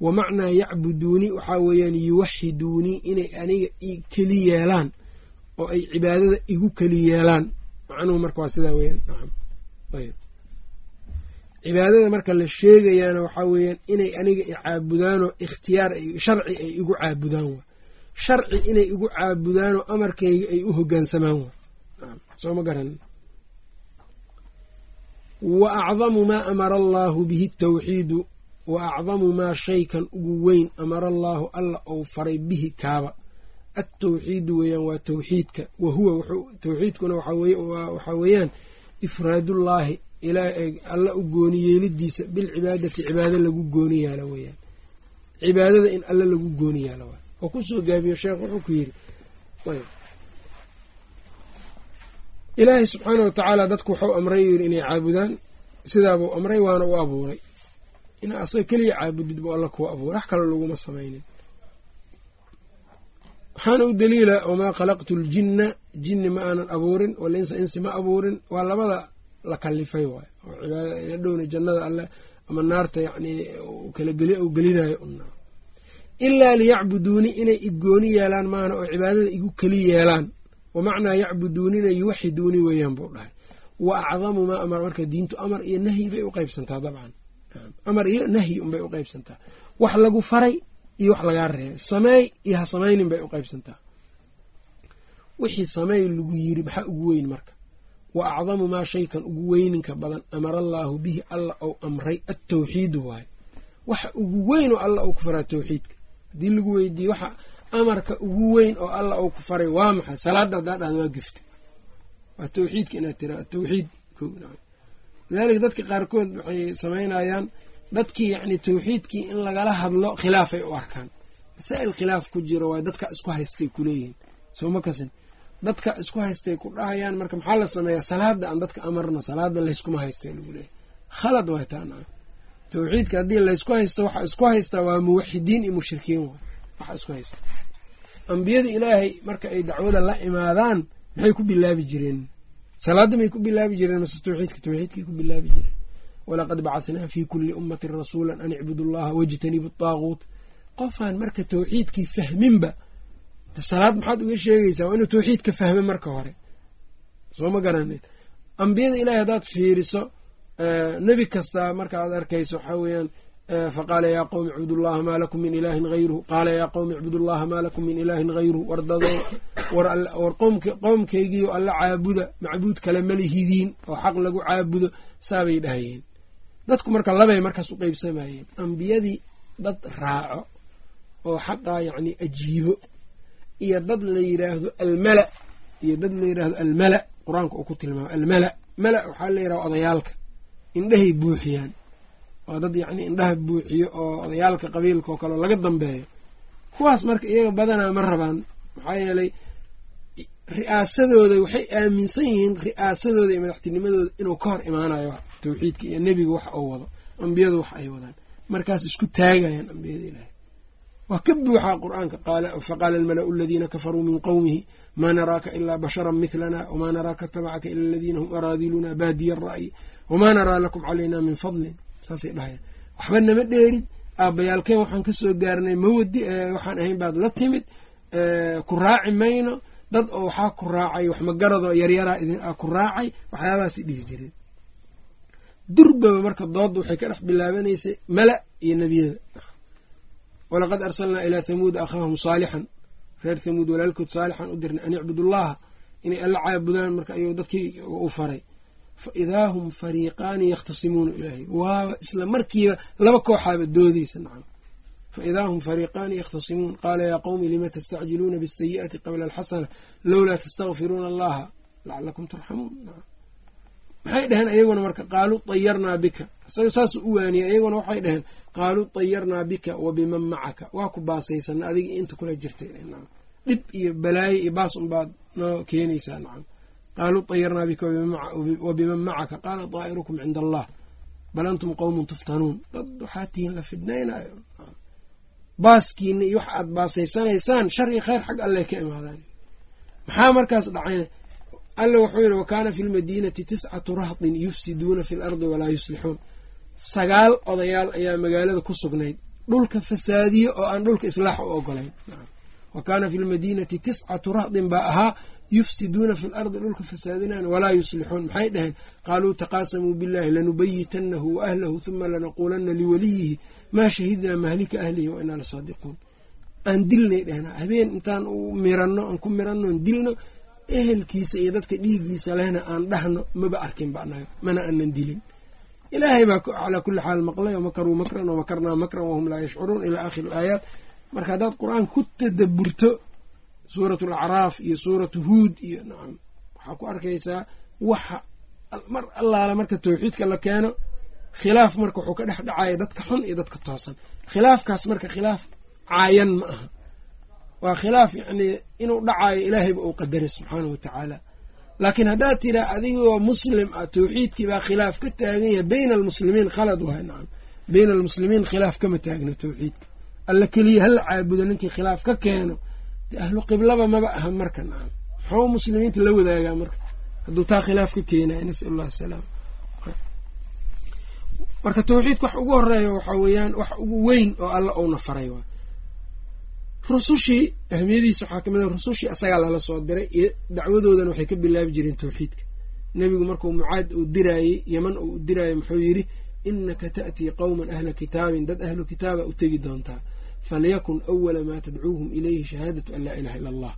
Wa macnaa yacbuduuni waxaa weeyaan yuwaxiduunii inay aniga keli yeelaan oo ay cibaadada igu keli yeelaan. Macnuhu marka waa sidaa weyaan ayb cibaadada marka la sheegayaana waxaa weeyaan inay aniga i caabudaanoo ikhtiyaar sharci ay igu caabudaan wa sharci inay igu caabudaanoo amarkayga ay u hogaansamaan wa soo ma garan? Wa acdamu maa amara allaahu bihi tawxiidu wa acdamu maa shaykan ugu weyn amara allaahu alla ou faray bihi kaaba altawxiidu weeyaan waa tawxiidka. Wa huwa tawxiidkuna waxaa weeyaan ifraadullaahi alla u gooni yeelidiisa bilcibaadati cibaado lagu gooni yaalo weeyaan. Cibaadada in alla lagu gooni yaalo waay oo ku soo gaabiyo sheekh wuxuu ku yidhi ilaahay subxaana wa tacaala dadku waxau amray yiri inay caabudaan. Sidaabuu amray waana u abuuray. Ina asaga keliya caabudid buu alla kuwa abuuray. Wax kale laguma samaynin waxaana u daliila wamaa khalaqtu ljinna jinni ma aanan abuurin walinsa insi ma abuurin waa labada la kalifay waay oo dhowna jannada alle ama naarta yacnii kala geli u gelinayo una ilaa liyacbuduuni inay igooni yeelaan maana oo cibaadada igu keli yeelaan. Wamacnaa yacbuduunina yuwaxiduuni weeyaan buu dhahay. Wa acdamu maa amar marka diintu amar iyo nahyi bay u qeybsantaa dabcan. Amar iyo nahyi unbay u qeybsantaa wax lagu faray iyo wax lagaa reebay. Sameey iyo ha samaynin bay u qeybsantaa wixii sameey lagu yiri maxaa ugu weyn marka? Wa acdamu maa shaykan ugu weyninka badan amara allaahu bihi alla ou amray attawxiidu waayo waxa ugu weyn oo alla ou ku faraa tawxiidka. Haddii lagu weydiiye waxa amarka ugu weyn oo alla ou ku faray waa maxay? Salaada haddaa dhahda waa gefta waa tawxiidka inaad tira tawxiid lidaalika dadka qaarkood waxay samaynayaan dadkii yacni tawxiidkii in lagala hadlo khilaafay u arkaan. Masaa'il khilaaf ku jiro waay dadka isku haystay kuleeyihin soo ma kasin? Dadka isku haystay ku dhahayaan marka maxaa la sameeyaa? Salaada aan dadka amarno salaada layskuma haystay lagu leeyahy khalad waay taana tawxiidka haddii laysku haysto waxa isku haystaa waa muwaxidiin iyo mushrikiin waay waxa isku haysta. Ambiyada ilaahay marka ay dacwada la imaadaan maxay ku bilaabi jireen? Salaadda may ku bilaabi jireen mase tawxiidka tawxiidkay ku bilaabi jireen walaqad bacahnaa fii kulli ummatin rasuula an icbudu llaha wajtanibu taaguut qofaan marka tawxiidkii fahminba salaad maxaad uga sheegaysaa waa inuu tawxiidka fahme marka hore. Soo ma garanin. Ambiyada ilahay haddaad fiiriso nebi kasta marka aad arkayso waxaa weeyaan faqaala yaa qowmi icbudullaha maa lakum min ilaahin hayruhu qaala yaa qowmi icbudullaha maa lakum min ilaahin hayruhu wardado war qowmkaygiio alla caabuda macbuud kale malihidiin oo xaq lagu caabudo saabay dhahayeen dadku marka labay markaas u qeybsamayeen ambiyadii dad raaco oo xaqaa yacni ajiibo iyo dad la yidhaahdo almala iyo dad la yidhaahdo almala qur'aanka uu ku tilmaamo almala mala waxaa la yidhahda odayaalka indhahay buuxiyaan. Waa dad yacni indhaha buuxiyo oo odayaalka qabiilka oo kale laga dambeeyo. Kuwaas marka iyaga badanaa ma rabaan maxaa yeelay ri'aasadooda waxay aaminsan yihiin ri'aasadooda iyo madaxtinimadooda inuu ka hor imaanayo tawxiidka iyo nebiga wax uu wado ambiyadu wax ay wadaan. Markaas isku taagayaan ambiyada ilaahay. Waa ka buuxaa qur'aanka. Faqaala almala'u aladiina kafaruu min qowmihi maa naraaka ilaa basharan milana wamaa naraaka tabacaka ila aladiina hum araadiluna baadiya ara'yi wamaa naraa lakum calayna min fadlin. Saasay dhahayaan. Waxba nama dheerid aabbayaalkeen waxaan ka soo gaarnay mawadi waxaan ahayn baad la timid ku raaci mayno dad oo waxaa ku raacay wax magaradoo yaryaraa idin ah ku raacay waxyaabahaasay dhihi jireen durbaba marka doodda waxay ka dhex bilaabanaysay mala iyo nebiyada walaqad arsalnaa ilaa thamuuda akhaahum saalixan reer thamuud walaalkood saalixan u dirnay an icbudullaha inay alla caabudaan marka ayuu dadkii u faray. Fa idaa hum fariiqaani yakhtasimuuna ilaahay. Waaba isla markiiba laba kooxaaba doodeysa nacam. Fa idaa hum fariiqaani yakhtasimuun qaala yaa qowmi lima tastacjiluuna bisayi'ati qabla alxasana lowlaa tastakfiruuna allaha lacalakum turxamuun maxay dhaheen ayaguna marka qaaluu dayarnaa bika. Isaga saasuu u waaniyey ayaguna waxay dhaheen qaaluu dayarnaa bika wa biman macaka. Waa ku baasaysana adiga inta kula jirtay. Dhib iyo balaayo iyo baas unbaad noo keenaysaa nacam. Qaaluu dayarnaa bika wa biman macaka. Qaala daa'irukum cinda allah. Bal antum qowmun tuftanuun. Dad waxaa tihiin la fidnaynayo baaskiina iyo wax aad baasaysanaysaan shar iyo khayr xag alleh ka imaadaan. Maxaa markaas dhacayna alla wuxuu yidhi wa kaana fi lmadiinati tiscatu rahdin yufsiduuna fi lardi walaa yuslixuun. Sagaal odayaal ayaa magaalada ku sugnayd. Dhulka fasaadiye oo aan dhulka islaax u ogolayn wa fi lmadiinati tiscatu rahdin baa ahaa yufsiduuna fi lardi dhulka fasaadinaan walaa yuslixuun. Maxay dhaheen? Qaaluu taqaasamuu billahi lanubayitanahu wa ahlahu huma lanaquulanna liwaliyihi maa shahidnaa mahlika ahlihi wa inaa lasaadiquun aan dilnay dhehna habeen intaan u miranno aan ku miranno aan dilno ehelkiisa iyo dadka dhiiggiisa lehna aan dhahno maba arkinba anaga mana aanan dilin. Ilaahay baa calaa kulli xaal maqlay wamakaruu makran wamakarnaa makran wahum laa yashcuruun ilaa aakhiri alaayaat. Marka haddaad qur'aan ku tadaburto suuratu alacraaf iyo suuratu huud iyo nacam waxaa ku arkaysaa waxa mar allaala marka tawxiidka la keeno khilaaf marka wuxuu ka dhex dhacaya dadka xun iyo dadka toosan. Khilaafkaas marka khilaaf caayan ma aha waa khilaaf yacnii inuu dhacaayo ilaahayba uu qadaray subxaanahu wa tacaala. Laakiin haddaad tiraa adigoo muslim ah tawxiidkii baa khilaaf ka taagan yahay bayna almuslimiin khalad wahay nacam bayna almuslimiin khilaaf kama taagno tawxiidka. Alla keliya hala caabudo ninkii khilaaf ka keeno de ahlu qiblaba maba aha marka nacam muxuu muslimiinta la wadaagaa marka? Hadduu taa khilaaf ka keenayo nasal allah asalaam marka tawxiidka wax ugu horreeya waxaa weeyaan wax ugu weyn oo alla uuna faray rusushii ahmiyadiisa waxaa ka mid a rusushii asagaa lala soo diray iyo dacwadoodana waxay ka bilaabi jireen tawxiidka. Nebigu markuu mucaad uu diraayey yeman uu diraayey muxuu yidhi inaka ta'tii qowman ahla kitaabin dad ahlu kitaaba u tegi doontaa falyakun awala maa tadcuuhum ilayhi shahaadatu an laa ilaha illa allah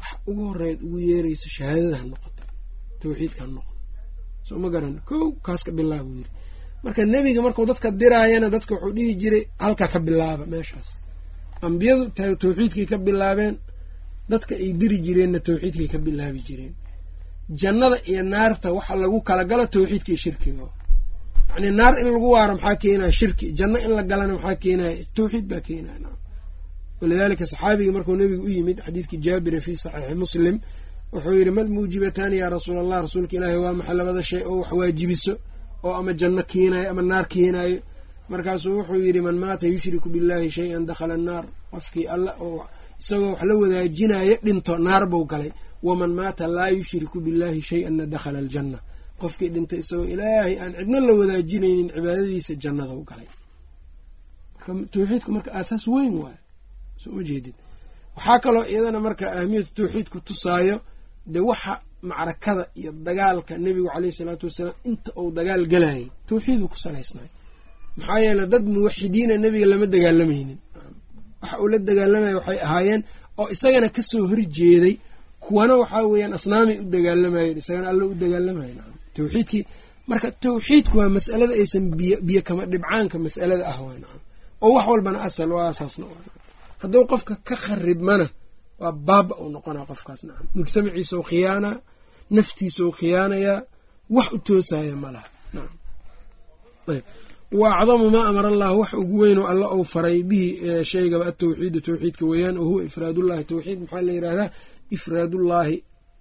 wax ugu horeyd ugu yeerayso shahaadada ha noqoto tawxiidka ha noqoto. Soo ma garan kow kaas ka bilaaba buu yidhi. Marka nebiga markuu dadka diraayana dadka wuxuu dhihi jiray halkaa ka bilaaba meeshaas ambiyadu tawxiidkay ka bilaabeen dadka ay diri jireenna tawxiidkay ka bilaabi jireen. Jannada iyo naarta waxa lagu kala galo tawxiidka iyo shirkiga. Yacni naar in lagu waaro maxaa keenaya shirki janno in la galana maxaa keenaya tawxiid baa keenaya walidaalika saxaabigii markuu nebigu u yimid xadiidkii jaabira fii saxiixi muslim wuxuu yidhi mal muujibataani yaa rasuul allah rasuulka ilaahi waa maxay labada shay oo wax waajibiso oo ama janno keenayo ama naar keenayo markaasuu wuxuu yidhi man maata yushriku billahi shay-an dakhala annaar. Qofkii alla oo isagoo wax la wadaajinayo dhinto naar buu galay. Waman maata laa yushriku billahi shay-anna dakhala aljanna. Qofkii dhintay isagoo ilaahay aan cidna la wadaajinaynin cibaadadiisa jannadau galay. Tawxiidku marka aasaas weyn waayo soo ma waxaa kaloo iyadana marka ahamiyatu tawxiidku tusaayo dee waxa macrakada iyo dagaalka nebigu caleyhi salaatu wasalaam inta uu dagaal galayay tawxiiduu ku salaysnay maxaa yeele dad muwaxidiina nebiga lama dagaalamaynin waxa uu la dagaalamaya waxay ahaayeen oo isagana ka soo horjeeday kuwana waxaa weeyaan asnaamay u dagaalamayeen isagana alla u dagaalamayen tawxiidkii marka tawxiidku waa mas'alada aysan biy biyo kama dhibcaanka mas'alada ah waa nacam. Oo wax walbana asal waa asaasna hadduu qofka ka kharibmana waa baaba uu noqonaa qofkaas nacam. Mujtamaciisa u khiyaanaa naftiisa u khiyaanayaa wax u toosaya ma laha nacam. Ayb wa acdamu maa amara allah wax ugu weynoo alla ou faray bihi shaygaba atawxiidu tawxiidka weeyaan oo huwa ifraadullahi tawxiid maxaa la yidhahdaa ifraadullaahi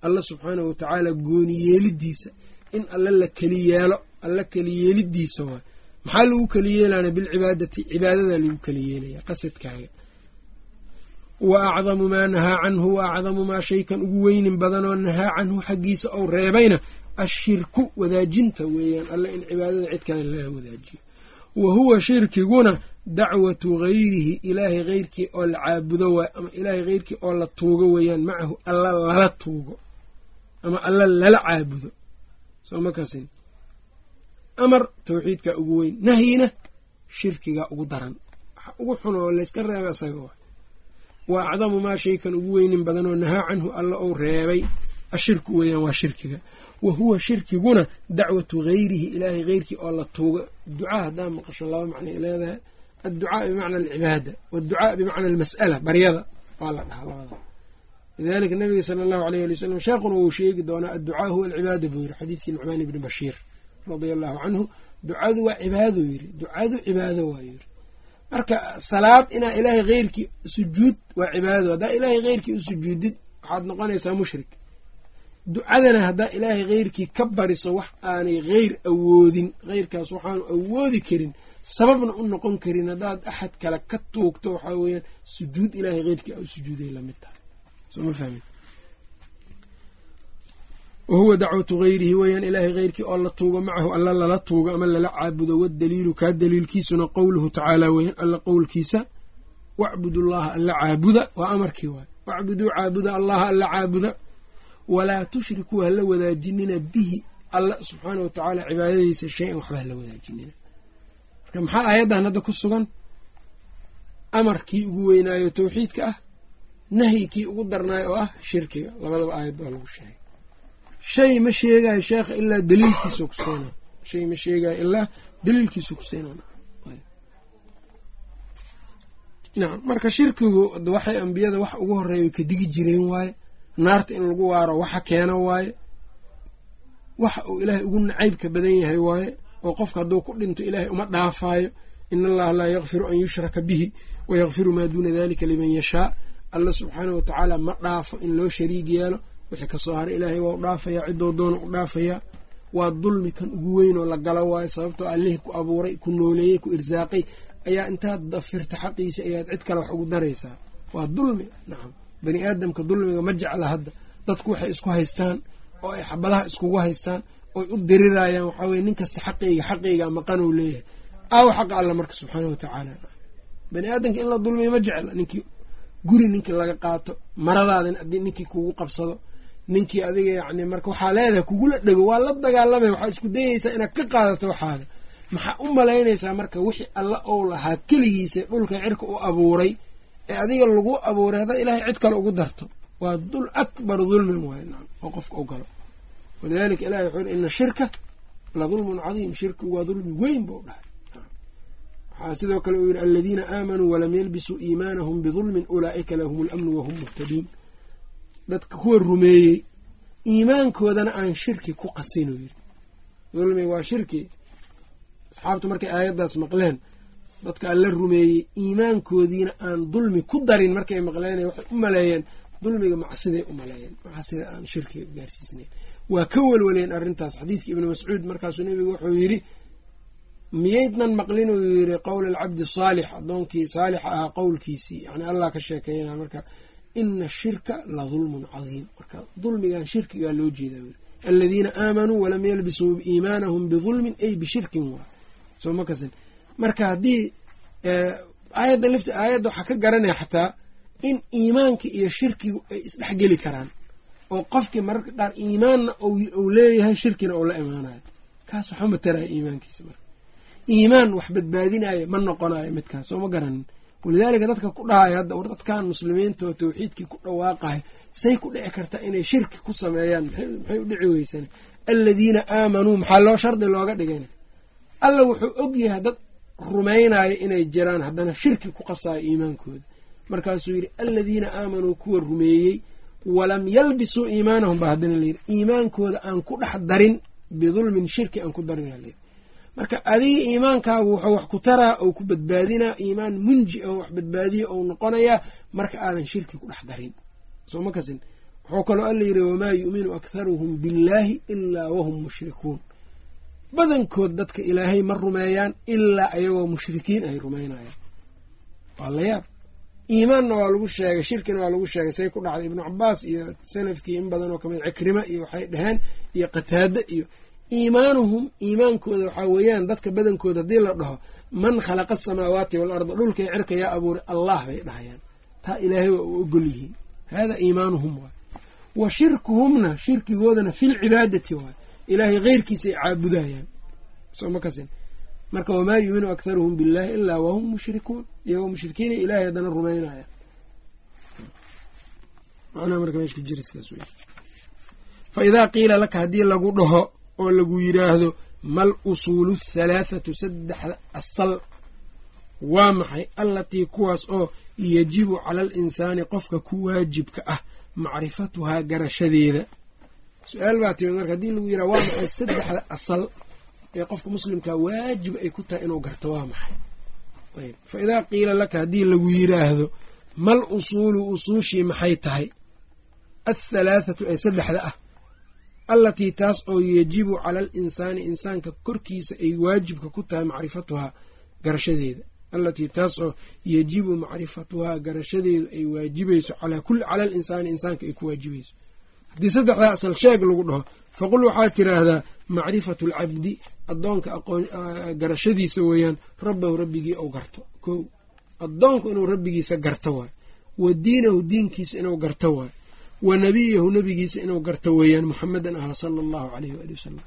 alla subxaanahu watacaala gooni yeelidiisa in alla la keli yeelo alla keli yeelidiisa waay. Maxaa lagu keli yeelana bilcibaadati cibaadada lagu keli yeelaya qasadkaaga. Wa acdamu maa nahaa canhu wa acdamu maa shaykan ugu weynin badanoo nahaa canhu xaggiisa ou reebayna ashirku wadaajinta weeyaan alla in cibaadada cid kale lala wadaajiyo wa huwa shirkiguna dacwatu gayrihi ilaahay heyrkii oo la caabudo ama ilaahay heyrkii oo la tuugo weeyaan macahu alla lala tuugo ama alla lala caabudo. Soo makasin amar tawxiidkaa ugu weyn. Nahyina shirkigaa ugu daran. Waxa ugu xun oo layska reeba isaga waay. Wa acdamu maa shaykan ugu weynin badanoo nahaa canhu alla ou reebay. Ashirku weeyaan waa shirkiga wa huwa shirkiguna dacwatu gayrihi ilaahay heyrkii oo la tuugo. Ducaa haddaa maqasho laba macnay leedahay. Adducaa bimacna alcibaada waadducaa bimacna almas'ala baryada. Waa la dhahaa labada. Lidalika nabiga sala allahu aleyh ali wasalam sheekhuna wuu sheegi doonaa adducaa huwa alcibaada buu yiri xadiidkii nucmaan ibni bashiir radia allahu canhu ducadu waa cibaadou yiri ducadu cibaado waa yiri marka salaad inaa ilaahay heyrkii sujuud waa cibaadado haddaa ilaahay heyrkii u sujuudid waxaad noqonaysaa mushrik ducadana haddaa ilaahay heyrkii ka bariso wax aanay heyr awoodin heyrkaas waxaanu awoodi karin sababna u noqon karin haddaad axad kale ka tuugto waxaa weeyaan sujuud ilaahay heyrkii a sujuuday la mid tahay. Soo ma fahmin? Wa huwa dacwatu gayrihi weeyaan ilaahay heyrkii oo la tuugo macahu alla lala tuugo ama lala caabudo wadaliilu kaa daliilkiisuna qowluhu tacaala weeyaan alla qowlkiisa wacbudu llaha alla caabuda waa amarkii waay. Wacbuduu caabuda allaha alla caabuda walaa tushrikuu hala wadaajinina bihi. Alla subxaana watacaala cibaadadiisa shay-an waxba hala wadaajinina. Marka maxaa aayaddan hadda ku sugan? Amarkii ugu weynaayo tawxiidka ah nahyikii ugu darnaayo oo ah shirkiga. Labadaba aayad baa lagu sheegay. Shay ma sheegayo sheekha ilaa daliilkiisu kuseena shay ma sheegayo ilaa daliilkiisu kuseena nacam marka shirkigu waxay ambiyada wax ugu horreeya ka digi jireen waaye naarta in lagu waaro waxa keena waaye waxa uu ilaahay ugu nacaybka badan yahay waaye oo qofka hadduu ku dhinto ilaahay uma dhaafaayo in allaha laa yakfiru an yushraka bihi wayakfiru maa duuna dalika liman yashaa. Alla subxaanah watacaala ma dhaafo in loo shariig yeelo wixii ka soo haray ilaahay waa u dhaafayaa ciddoo doona u dhaafayaa. Waa dulmi kan ugu weyn oo la galo waayo sababtoo allihii ku abuuray ku nooleeyey ku irsaaqay ayaa intaad dafirta xaqiisa ayaad cid kale wax ugu daraysaa. Waa dulmi nacam bani aadamka dulmiga ma jecla hadda. Dadku waxay isku haystaan oo ay xabadaha iskugu haystaan oy u dirirayaan waxaa weye nin kasta xaqayga xaqayga maqanuu leeyahay. Aawo xaqa alla marka subxaana watacaala bani aadamka in la dulmiya ma jecla. Ninkii guri ninkii laga qaato maradaadin haddii ninkii kugu qabsado ninkii adiga yacni marka waxaa leedahay kugula dhego waa la dagaalamaya waxaa isku dayaysaa inaad ka qaadato waxaada. Maxaa u malaynaysaa marka wixii alla ou lahaa keligiisa dhulka cirka u abuuray ee adiga lagu abuuray haddaad ilaahay cid kale ugu darto. Waa dul akbar dulmin waay oo qofka u galo. Walidalika ilahi wuxuu ina shirka la dulmun cadiim shirkigu waa dulmi weyn buu dhahay. Waxaa sidoo kale uu yidhi aladiina aamanuu walam yalbisuu iimaanahum bidulmin ulaa'ika lahum lamnu wahum muhtaduun dadka kuwa rumeeyey iimaankoodana aan shirki ku qasinuu yiri dulmiga waa shirki. Asxaabtu markay aayaddaas maqleen dadka alla rumeeyey iimaankoodiina aan dulmi ku darin markay maqleen waxay u maleeyeen. Dulmiga macsiday u maleeyeen. Macsida aan shirkiga gaarsiisnayn waa ka welwaleen arrintaas. Xadiidka ibni mascuud markaasuu nebigu wuxuu yidhi miyaydnan maqlin? Uu yidhi qowl alcabdi saalix. Addoonkii saalixa ahaa qowlkiisii. Yani allah ka sheekeynaa marka ina shirka la dulmun cadiim marka dulmigan shirkigaa loo jeedaa. Aladiina aamanuu walam yalbisuu iimaanahum bidulmin ay bishirkin waa soo ma marka haddii aayadda lafti aayadda waxaa ka garanaya xataa in iimaanka iyo shirkigu ay isdhexgeli karaan. Oo qofkii mararka qaar iimaanna uu leeyahay shirkina uu la imaanayo. Kaas waxba mataraya iimaankiisa marka. Iimaan wax badbaadinayo ma noqonayo midkaas soo ma garanin. Walidaalika dadka ku dhahayo hadda war dadkan muslimiinta oo tawxiidkii ku dhawaaqayo say ku dhici kartaa inay shirki ku sameeyaan. Maxay u dhici weysaan aladiina aamanuu maxaa loo shardi looga dhigayna alla wuxuu og yahay dad rumaynayo inay jiraan haddana shirki ku qasayo iimaankooda. Markaasuu yidhi aladiina aamanuu kuwa rumeeyey walam yalbisuu iimaanahum baa haddana layidhi iimaankooda aan ku dhex darin bidulmin shirki aan ku darin layidhi marka adiga iimaankaagu wuxuu wax ku taraa ou ku badbaadinaa iimaan munji oo wax badbaadiya ou noqonayaa marka aadan shirki ku dhex darin. Soo ma kasin? Wuxuu kaloo alla yidhi wamaa yu'minu akharuhum billaahi ilaa wahum mushrikuun badankood dadka ilaahay ma rumeeyaan ilaa ayagoo mushrikiin ay rumaynayaan waa la yaab. Iimaanna waa lagu sheegay shirkina waa lagu sheegay. Say ku dhacday ibnu cabaas iyo salafkii in badan oo ka mid cikrima iyo waxay dhaheen iyo qataade iyo iimaanuhum iimaankooda waxaa weeyaan dadka badankooda haddii la dhaho man khalaqa asamaawaati waalarda dhulkay cirka yaa abuuray allah bay dhahayaan. Taa ilaahay waa u ogol yihiin. Hada iimaanuhum waay wa shirkuhumna shirkigoodana filcibaadati waay ilaahay keyrkiisay caabudayaan soo ma kasin. Marka wamaa yuuminu akharuhum billahi ilaa wahum mushrikuun. Iyagoo mushrikiina ilahay haddana rumaynaya macnaha marka meesha ku jira sidaas wey fa idaa qiila laka haddii lagu dhaho oo lagu yidhaahdo mal usuulu thalaathatu saddexda asal. Waa maxay? Allatii kuwaas oo yajibu cala alinsaani qofka ku waajibka ah macrifatuhaa garashadeeda su'aal baa timid marka haddii lagu yidhaha waa maxay saddexda asal ee qofka muslimka waajib ay ku tahay inuu garto? Waa maxay? Ayb. Fa idaa qiila laka haddii lagu yidhaahdo mal usuulu usuushii maxay tahay? Athalaathatu ee saddexda ah allatii taas oo yajibu cala alinsaani insaanka korkiisa ay waajibka ku tahay macrifatuhaa garashadeeda. Allatii taas oo yajibu macrifatuhaa garashadeedu ay waajibayso calaa kulli cala alinsaani insaanka ay ku waajibayso haddii saddexdaa asal sheeg lagu dhaho faqul waxaad tiraahdaa macrifatu alcabdi addoonka aqoon garashadiisa weeyaan rabbahu rabbigii ou garto. Kow addoonku inuu rabbigiisa garto waayo. Wa diinahu diinkiisa inuu garto waayo. Wa nabiyahu nebigiisa inuu garto weeyaan muxamedan ahaa sala allahu caleyhi waali wasalam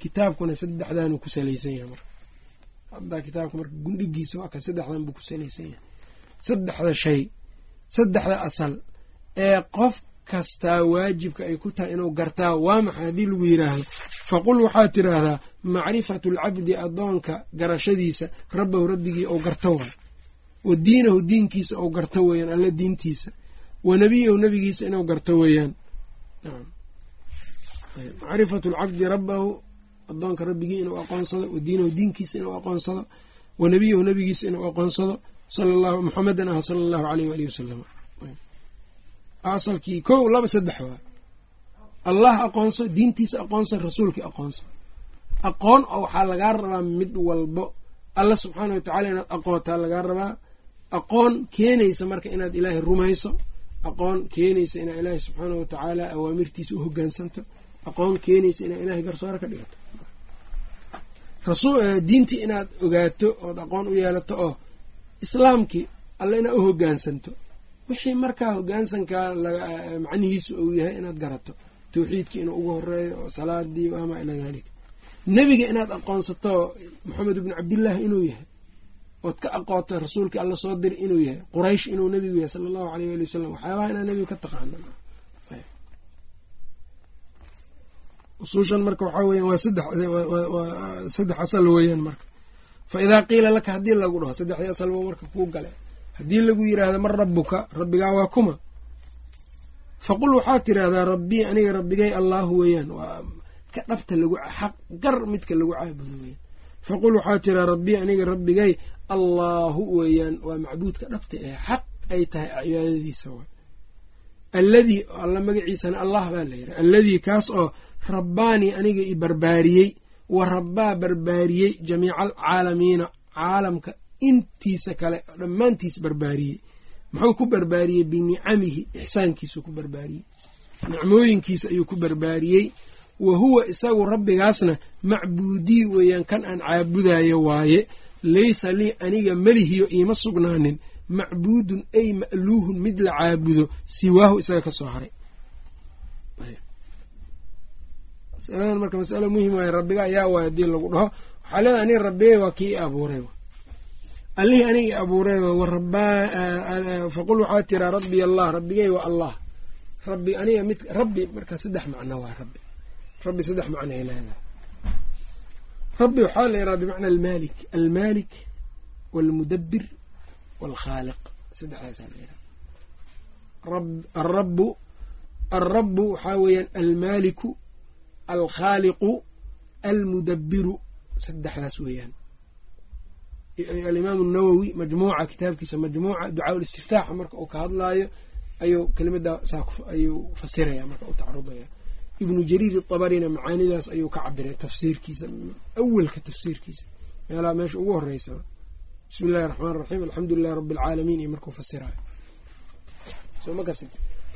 kitaabkuna saddexdaanuu ku salaysan yahay marka. Haddaa kitaabka marka gundhigiisa waa ka saddexdan buu ku salaysan yahay. Saddexda shay saddexda asal ee qof kastaa waajibka ay ku tahay inuu gartaa waa maxay haddii lagu yidhaahdo faqul waxaad tiraahdaa macrifatu alcabdi addoonka garashadiisa rabbahu rabbigii ou garto waay wa diinahu diinkiisa ou garto weeyaan alla diintiisa. Wa nabiyahu nabigiisa inuu garto weeyaan. Macrifatu alcabdi rabbahu addoonka rabbigii inuu aqoonsado wa diinahu diinkiisa inuu aqoonsado wa nabiyahu nabigiisa inuu aqoonsado sal muxamedan ah sala allahu aleyh waalihi wasalam asalkii kow laba saddex waa. Allah aqoonso diintiisa aqoonso rasuulkii aqoonso. Aqoon oo waxaa lagaa rabaa mid walbo. Alla subxaana wa tacala inaad aqoontaa lagaa rabaa. Aqoon keenaysa marka inaad ilaahay rumayso. Aqoon keenaysa inaad ilaahay subxaana wa tacaala awaamirtiisa u hogaansanto. Aqoon keenaysa inaad ilaahay garsoore ka dhigato. Diintii inaad ogaato ood aqoon u yeelato oo islaamkii alla inaad u hogaansanto wixii markaa hogaansankaa macnihiisu uu yahay inaad garato tawxiidkii inuu ugu horeeyo oo salaadii wamaa ilaa dalik. Nebiga inaad aqoonsato maxamed ibnu cabdillaah inuu yahay ood ka aqoonto rasuulkii alla soo diri inuu yahay quraysh inuu nebigu yahay sala allahu aleyh waali wasalam waxyaabaha inaad nebiga ka taqaano usuushan marka waxaa weyan waa saddex saddex asal weeyaan marka. Fa idaa qiila laka haddii lagu dhaho saddexdii asalba marka kuu gale haddii lagu yidhaahdo man rabbuka rabbigaa waa kuma. Faqul waxaad tidhaahdaa rabbii aniga rabbigay allaahu weeyaan. Waa ka dhabta lagu xaq gar midka lagu caabudo weyaan faqul waxaad tidhaha rabbii aniga rabbigay allaahu weeyaan. Waa macbuudka dhabta ee xaq ay tahay cibaadadiisa waa alladii alla magaciisana allah baa la yidhi alladii kaas oo rabbaanii aniga i barbaariyey wa rabbaa barbaariyey jamiica alcaalamiina caalamka intiisa kale dhammaantiis barbaariyey. Muxuu ku barbaariyey? Binicamihi ixsaankiisuu ku barbaariyey. Nicmooyinkiisa ayuu ku barbaariyey. Wa huwa isagu rabbigaasna macbuudii weeyaan kan aan caabudayo waaye. Laysa lii aniga melihiyo iima sugnaanin. Macbuudun ay ma'luuhun mid la caabudo siwaahu isaga ka soo haray. Masaladan marka masalo muhiim waaye rabbiga ayaa waay haddii lagu dhaho. Waxaa leedahay aniga rabbigay waa kii i abuuray allihii aniga i abuuray faqul waxaa tiraa rabbiy allah rabbigay waa allah. Rabbi aniga mid rabbi marka saddex macno waa rabbi. Rabbi saddex macnoay leedahay. Rabbi waxaa la yidhaha bimacna almaalik. Almaalik waalmudabbir waalkhaaliq saddexdaasaa la yidhaha alrabu alrabu waxaa weeyaan almaaliku alkhaaliqu almudabbiru. Saddexdaas weeyaan alimaamu nawowi majmuuca kitaabkiisa majmuuca ducaa listiftaaxa marka uu ka hadlaayo ayuu kelimadaa saa ayuu fasiraya marka u tacrudaya ibnu jariir idabarina macaanidaas ayuu ka cabiray tafsiirkiisa awelka tafsiirkiisa. Meelaha meesha ugu horeysa bismi illahi raxmaan raxiim alxamdu lilahi rabbi alcaalamiin iyo markuu fasirayo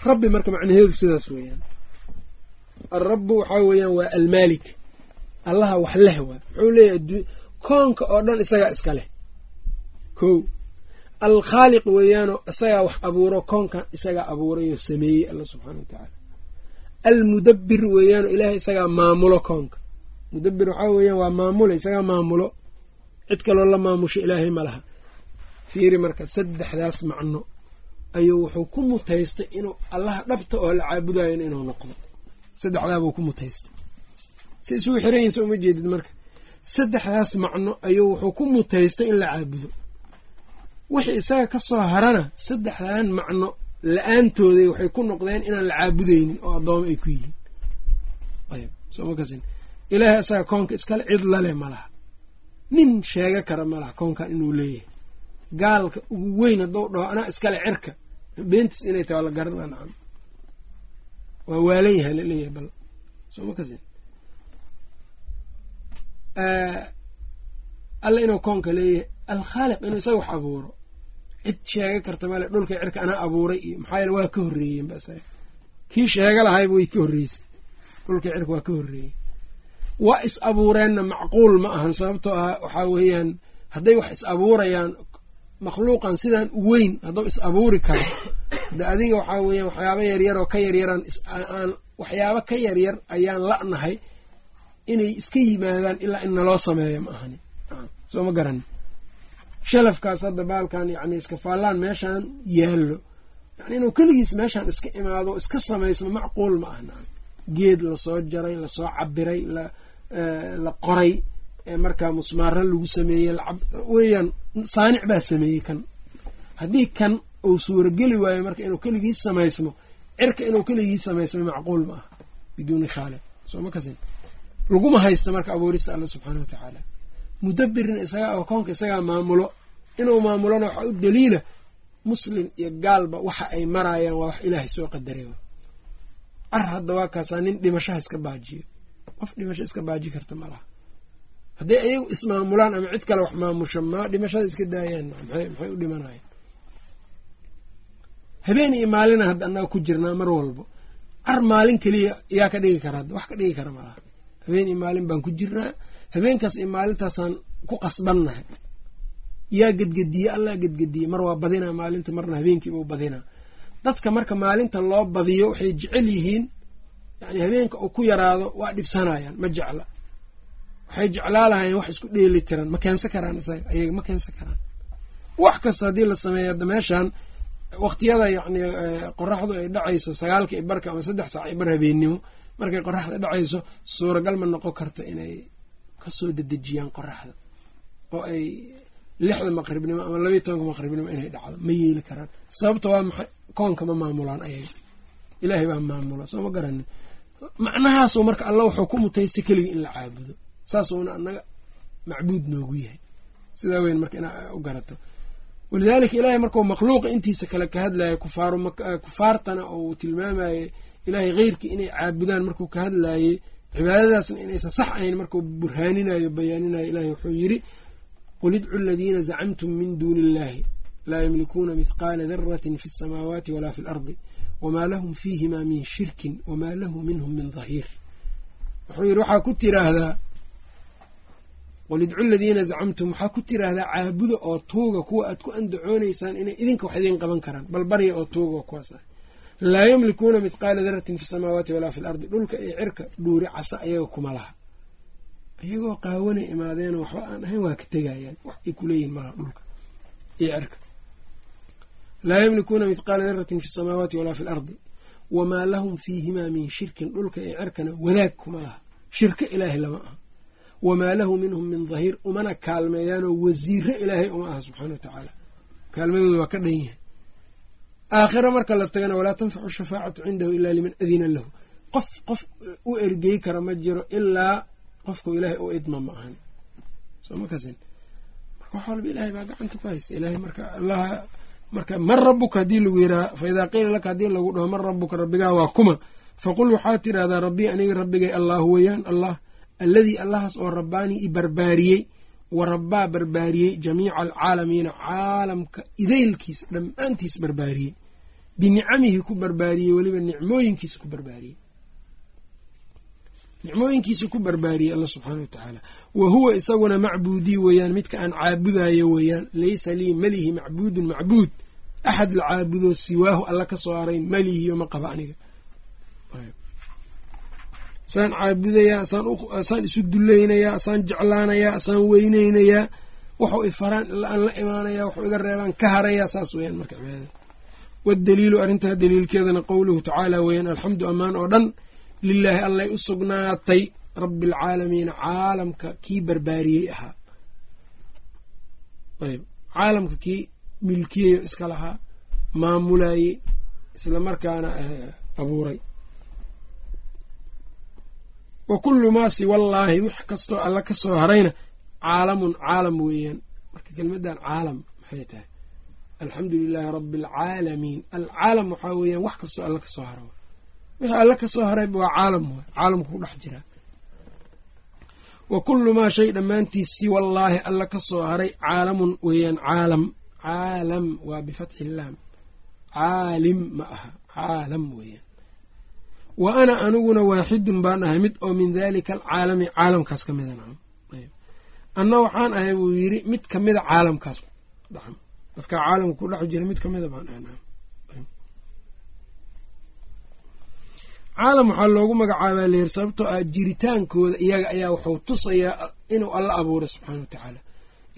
rabbi marka macnaheedu sidaas weeyaan. Alrabu waxaa weeyaan waa almaalik. Allaha wax leh waa muxuu leeyahay koonka oo dhan isagaa iska leh ko alkhaaliq weeyaanoo isagaa wax abuuro koonkan isagaa abuurayoo sameeyey alla subxaana wa tacaala almudabbir weeyaanoo ilaahay isagaa maamulo koonka. Mudabbir waxaa weeyaan waa maamula isagaa maamulo. Cid kaloo la maamusho ilaahay ma laha. Fiiri marka saddexdaas macno ayuu wuxuu ku mutaystay inuu allaha dhabta oo la caabudayo inuu noqdo. Saddexdaabuu ku mutaystay. Si isugu so uma jeedid marka. Saddexdaas macno ayuu wuxuu ku mutaystay in la caabudo wixii isaga ka soo harana saddexdan macno la'aantooday waxay ku noqdeen inaan la caabudeynin oo addooma ay ku yihiin. Ilaahay isaga koonka iskale cid lale ma laha. Nin sheega kara ma laha koonkan inuu leeyahay. Gaalka ugu weyn hadduu dhaho anaa iskale cirka. Beentiis inay tahay waa la garana nacam. Waa waalan yahay la leeyahay bal. Somakas alla inuu koonka leeyahay alkhaaliq inuu isaga wax abuuro cid sheega karta male dhulka cirka anaa abuuray iyo maxaa yeele waa ka horreeyeen ba isaga kii sheega lahayba way ka horreysay. Dhulka cirka waa ka horreeyey waa is abuureenna macquul ma ahan sababtoo ah waxaa weeyaan hadday wax is abuurayaan makhluuqan sidaan weyn hadduu is abuuri karo de adiga waxaa weeyaan waxyaaba yaryar oo ka yaryaraan aan waxyaaba ka yaryar ayaan la'nahay inay iska yimaadaan ilaa in naloo sameeyo ma ahani. Soo ma garani shalafkaas hadda baalkan yacni iska faallaan meeshaan yaallo. Yani inuu keligiis meeshaan iska imaado iska samaysmo macquul ma ahna. Geed la soo jaray la soo cabiray la qoray markaa musmaaro lagu sameeyey weeyaan saanic baa sameeyey kan. Haddii kan uu suurageli waayo marka inuu keligiis samaysmo cirka inuu keligiis samaysmo macquul ma aha biduuni khaaliq soo ma kasin? Laguma haysta marka abuurista alla subxaana wa tacaala mudabirin isagaa oo koonka isagaa maamulo inuu maamulona waxaa u daliila muslim iyo gaalba waxa ay marayaan waa wax ilaahay soo qadaray. Car hadda waa kaasaa nin dhimashaha iska baajiyo. Qof dhimasho iska baaji karta ma hadday ayagu ismaamulaan ama cid kale wax maamusho ma dhimashada iska daayaan. Maxay u dhimanayaan? Habeen iyo maalina hadda annaga ku jirnaa mar walbo. Car maalin keliya yaa ka dhigi kara hadda wax ka dhigi kara malaha habeen iyo maalin baan ku jirnaa. Habeenkaas iyo maalintaasaan ku qasbannahay yaa gedgediye allah gedgediye. Mar waa badinaa maalinta marna habeenkiibuu badinaa dadka marka maalinta loo badiyo waxay jecel yihiin yani habeenka uu ku yaraado waa dhibsanayaan ma jecla. Waxay jeclaa lahayen wax isku dheeli tiran ma keensan karaan isaga ayaga ma keensan karaan. Wax kasta haddii la sameeyo hadda meeshaan waqtiyada yacni qoraxdu ay dhacayso sagaalka i barka ama saddex saac i bar habeennimo markay qoraxda dhacayso suuragal ma noqon karto inay ka soo dedejiyaan qoraxda oo ay lixda maqribnimo ama labayo tobanka maqribnimo inay dhacdo ma yeeli karaan. Sababta waa maxay? Koonka ma maamulaan ayaga ilaahay baa maamula soo ma garanin. Macnahaasoo marka alla wuxuu ku mutaystay keligii in la caabudo. Saasuuna anaga macbuud noogu yahay. Sidaa weyn marka inaa u garato. Walidaalika ilaahay markuu makhluuqa intiisa kale ka hadlayo kufaartana oo uu tilmaamayey ilaahay heyrkii inay caabudaan markuu ka hadlaayey cibaadadaasna inaysan sax ahayn markuu burhaaninayo bayaaninayo ilahay wuxuu yidhi qul idcu aladiina zacamtum min duuni illahi laa yamlikuuna mithqaala daratin fi اsamaawaati walaa fi اlardi wmaa lahum fiihima min shirkin wmaa lahu minhum min dhahiir wuxuu yidhi waxaa ku tiraahdaa qul idcu ladiina zacamtum waxaa ku tiraahdaa caabuda oo tuuga kuwa aad ku andacoonaysaan inay idinka wax idiin qaban karaan bal barya oo tuuga oo kuwaas ah laa yamlikuuna mithqaala daratin fi samaawaati walaa fi lardi dhulka iyo cirka dhuuri casa ayaga kuma laha iyagoo qaawanay imaadeenoo waxba aan ahayn waa ka tegayaan. Wax ay kuleeyihin malaha dhulka. Iyo cirka laa yamlikuuna mithqaala daratin fi samaawaati walaa fi lardi wamaa lahum fiihimaa min shirkin. Dhulka iyo cirkana wadaag kuma laha shirko ilaahay lama aha. Wamaa lahu minhum min dhahiir umana kaalmeeyaanoo wasiiro ilaahay uma aha subxaana wa tacaala. Kaalmadooda waa ka dhan yahay aakhira marka la tagana walaa tanfacu shafaacatu cindahu ilaa liman adina lahu. Qof qof u ergey kara ma jiro ilaa qofku ilaahay u idma ma ahan. Soo ma kasin? Marka wax walba ilaahay baa gacanta ku haysta. Ilahay marka marka man rabuka haddii lagu yiraha fa idaa qiila laka haddii lagu dhaho man rabuka rabbigaa waa kuma. Faqul waxaa tirahdaa rabbii aniga rabbigay allah weeyaan allah alladii allahaas oo rabbaanii i barbaariyey wa rabbaa barbaariyey jamiica alcaalamiina caalamka idaylkiisa dhammaantiis barbaariyey. Binicamihi ku barbaariyey weliba nicmooyinkiisa ku barbaariyey nicmooyinkiisa ku barbaariyey alla subxaana wa tacaala wa huwa isaguna macbuudii weeyaan midka aan caabudayo weeyaan laysa lii malihi macbuudun macbuud. Axad la caabudo siwaahu alla ka soo haray malihiyo ma qaba aniga. Asaan caabudayaa asaan isu dulaynayaa asaan jeclaanayaa asaan weyneynayaa waxuu ifaraan aan la imaanayaa waxuu iga reebaan ka harayaa saas weyaan marka cibaadada. Waddaliilu arrintaa daliilkeedana qowluhu tacaala weeyaan alxamdu ammaan oo dhan lilaahi allay u sugnaatay rabbi alcaalamiina caalamka kii barbaariyey ahaa. Ayb caalamka kii milkiyayo iska lahaa maamulayey isla markaana abuuray. Wa kullu maa siwallaahi wix kastoo alla ka soo harayna caalamun caalam weeyaan. Marka kelmaddan caalam maxay tahay? Alxamdu lilaahi rabbi alcaalamiin alcaalam waxaa weeyaan wax kastoo alla ka soo hara wixii alla ka soo harayba waa caalam waay caalamku ku dhex jiraa wa kullu maa shay dhammaantiis siwallaahi alla ka soo haray caalamun weeyaan caalam. Caalam waa bifatxi illaam caalim ma aha caalam weeyaan. Wa ana aniguna waaxidun baan ahay mid oo min daalika alcaalami caalamkaas ka mida nacam anna waxaan ahay buu yidhi mid kamida caalamkaas. Nacam dadka caalamka ku dhex jira mid kamida baan ahay nacam caalam waxaa loogu magacaabaa leer sababtoo ah jiritaankooda iyaga ayaa wuxuu tusayaa inuu alla abuuray subxaana wa tacaala.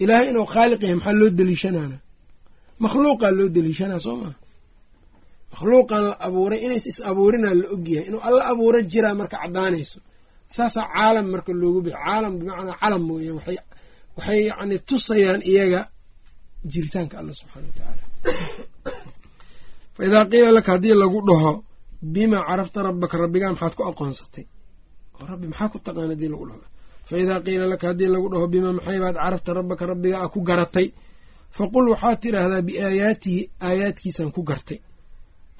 Ilaahay inuu khaaliq yahay maxaa loo deliishanaana? Makhluuqaa loo deliishanaa soo maa makhluuqan la abuuray inays is abuurinaa la ogyahay inuu alla abuura jiraa marka caddaanayso. Saasaa caalam marka loogu bixi. Caalam bimacnaa calam weeyaan waxay waxay yacni tusayaan iyaga jiritaanka alla subxaana wa tacaala. *coughs* Fa idaa qiila laka haddii lagu dhaho bima carafta rabbaka rabbigaa maxaad ku aqoonsatay oo rabbi maxaa ku taqaan haddii lagu dhaho fa idaa qiila laka haddii lagu dhaho bima maxaybaad carafta rabbaka rabbigaa a ku garatay faqul waxaad tidhaahdaa biaayaatihi aayaadkiisaan ku gartay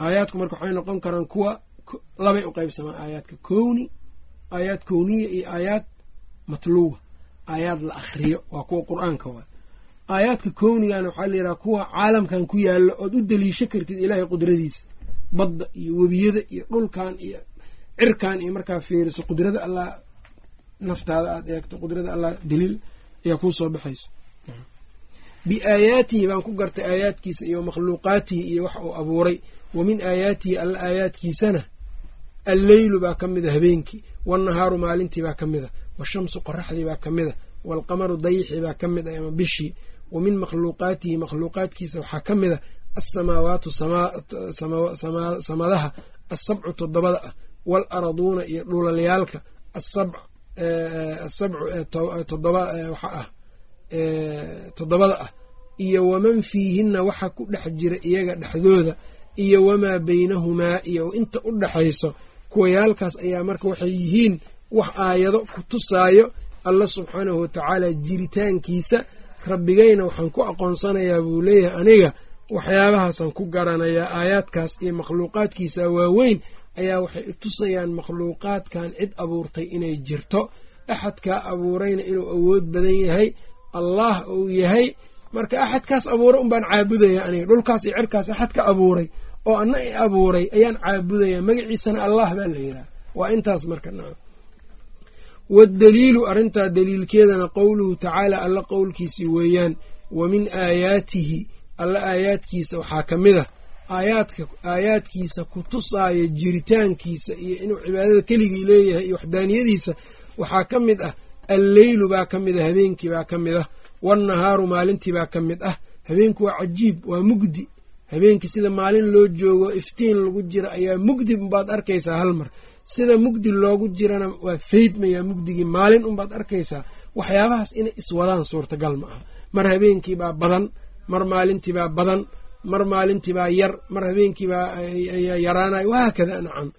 aayaadku marka waxay noqon karaan kuwa labay u qaybsamaan aayaadka kowni aayaad kowniya iyo aayaad matluwa aayaad la akhriyo waa kuwa qur'aanka waa aayaadka kownigana waxaa la yidhaha kuwa caalamkan ku yaalla ood u deliisho kartid ilaahay qudradiisa badda iyo webiyada iyo dhulkan iyo cirkan iyo markaa fiiriso qudrada allah naftaada aad eegto qudrada allah daliil ayaa kuu soo baxayso biaayaatihi baan ku gartay aayaadkiisa iyo makhluuqaatihi iyo wax uu abuuray. Wa min aayaatihi alla aayaadkiisana alleylu baa ka mida habeenkii wannahaaru maalintii baa ka mida washamsu qoraxdii baa ka mida waalqamaru dayixii baa ka mid ah ama bishii. Wa min makhluuqaatihi makhluuqaadkiisa waxaa ka mida alsamaawaatu samadaha asabcu toddobada ah waal-araduuna iyo dhulalyaalka asabcu todoba waxa ah iyo waman fiihinna waxa ku dhex jira iyaga dhexdooda iyo wamaa baynahumaa iyo inta u dhaxayso kuwayaalkaas ayaa marka waxay yihiin wax aayado ku tusaayo allah subxaanahu watacaala jiritaankiisa rabbigayna waxaan ku aqoonsanayaa buu leeyahay aniga waxyaabahaasaan ku garanayaa aayaadkaas iyo makhluuqaadkiisa waaweyn ayaa waxay tusayaan makhluuqaadkan cid abuurtay inay jirto. Axadkaa abuurayna inuu awood badan yahay allah uu yahay. Marka axadkaas abuuray unbaan caabudaya aniga dhulkaas iyo cirkaas axad ka abuuray oo anna i abuuray ayaan caabudaya. Magaciisana allah baa la yidhaha. Waa intaas marka nacam waddaliilu arrintaa daliilkeedana qowluhu tacaala alla qowlkiisii weeyaan wa min aayaatihi alla aayaadkiisa waxaa ka mid ah aayaadka aayaadkiisa ku tusaaya jiritaankiisa iyo inuu cibaadada keligii leeyahay iyo waxdaaniyadiisa waxaa ka mid ah alleylu baa ka mid ah habeenkii baa ka mid ah wannahaaru maalintii baa ka mid ah. Habeenku waa cajiib waa mugdi. Habeenkii sida maalin loo joogo iftiin lagu jira ayaa mugdi unbaad arkaysaa hal mar. Sida mugdi loogu jirana waa faydmayaa mugdigii maalin unbaad arkaysaa. Waxyaabahaas inay iswadaan suurtagal ma aha. Mar habeenkiibaa badan mar maalintiibaa badan mar maalintiibaa yar mar habeenkiibaa yaraanay. Wahaakada nacam.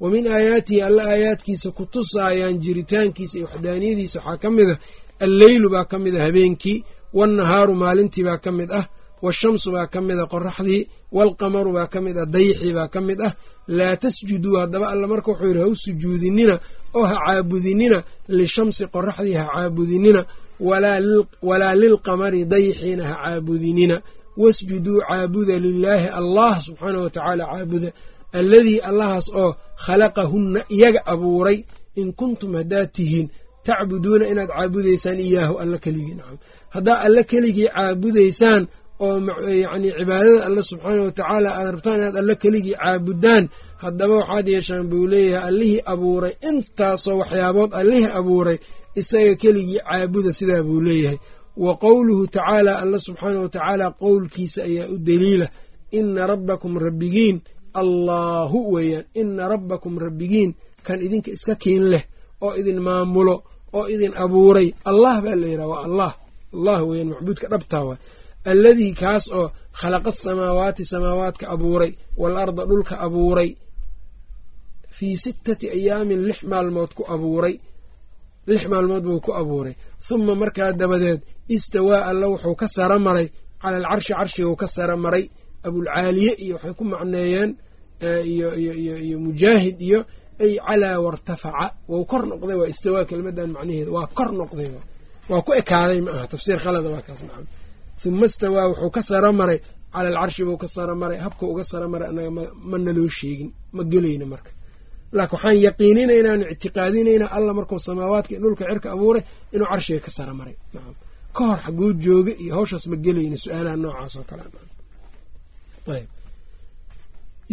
Wa min aayaatihi alla aayaadkiisa ku tusaayaan jiritaankiisa iyo waxdaaniyadiisa. Waxaa ka mid ah alleylu baa ka mid ah habeenkii wannahaaru maalintii baa ka mid ah washamsu baa ka mid a qoraxdii waalqamaru baa ka mid ah dayxii baa ka mid ah. Laa tasjuduu haddaba alla marka wuxuu yidhi ha u sujuudinina oo ha caabudinina lishamsi qoraxdii ha caabudinina walaa lilqamari dayxiina ha caabudinina. Wasjuduu caabuda lilaahi allah subxaanah wa tacaala caabuda. Alladii allahaas oo khalaqahunna iyaga abuuray. In kuntum haddaad tihiin tacbuduuna inaad caabudaysaan iyaahu alla keligii nacam haddaa alla keligii caabudaysaan oo yacni cibaadada alle subxaana wa tacaala aad rabtaan inaad alle keligii caabudaan haddaba waxaad yeeshaan buu leeyahay allihii abuuray. Intaasoo waxyaabood allihii abuuray isaga keligii caabuda sidaa buu leeyahay. Wa qowluhu tacaala alla subxaana wa tacaala qowlkiisa ayaa u daliila. Ina rabbakum rabbigiin allaahu weeyaan ina rabbakum rabbigiin kan idinka iska kiin leh oo idin maamulo oo idin abuuray. Allah baa la yidhaha waa allah allah weeyaan macbuudka dhabtaa waay alladii kaas oo khalaqa asamaawaati samaawaadka abuuray waalarda dhulka abuuray fii sittati ayaamin lix maalmood ku abuuray lix maalmood buu ku abuuray. Huma markaa dabadeed istawaa alla wuxuu ka sara maray cala alcarshi carshiguu ka sara maray abulcaaliye iyo waxay ku macneeyeen iyo mujaahid iyo ay calaa wartafaca. Wou kor noqday waa istawaa kelmadan macnaheeda waa kor noqday waa ku ekaaday ma aha tafsiir khalada waa kaas nacam. Huma istawaa wuxuu ka sara maray cala alcarshi buu ka sara maray habka uga sara maray anaga ma naloo sheegin ma gelayna marka laakiin waxaan yaqiininaynaan ictiqaadinaynaa alla markuu samaawaadka iyo dhulka cirka abuuray inuu carshiga ka sara maray. Ka hor xaguu jooga iyo hawshaas ma gelayna su'aalaha noocaas oo kale.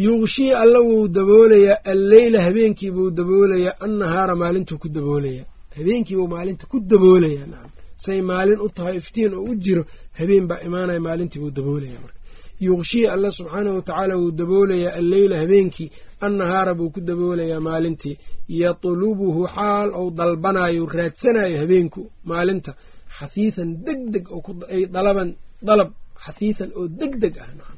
Yuqshii alla wuu daboolayaa alleyla habeenkiibuu daboolayaa annahaara maalintuu ku daboolayaa. Habeenkiibuu maalinta ku daboolayaa. Say maalin u tahay iftiin oo u jiro habeen baa imaanaya maalintiibuu daboolaya yuqshii alla subxaanahu watacaala wuu daboolayaa alleyla habeenkii annahaara buu ku daboolayaa maalintii. Yatlubuhu xaal ou dalbanayo raadsanayo habeenku maalinta. Xahiihan deg deg ay dalaban dalab xahiihan oo deg deg ah nacam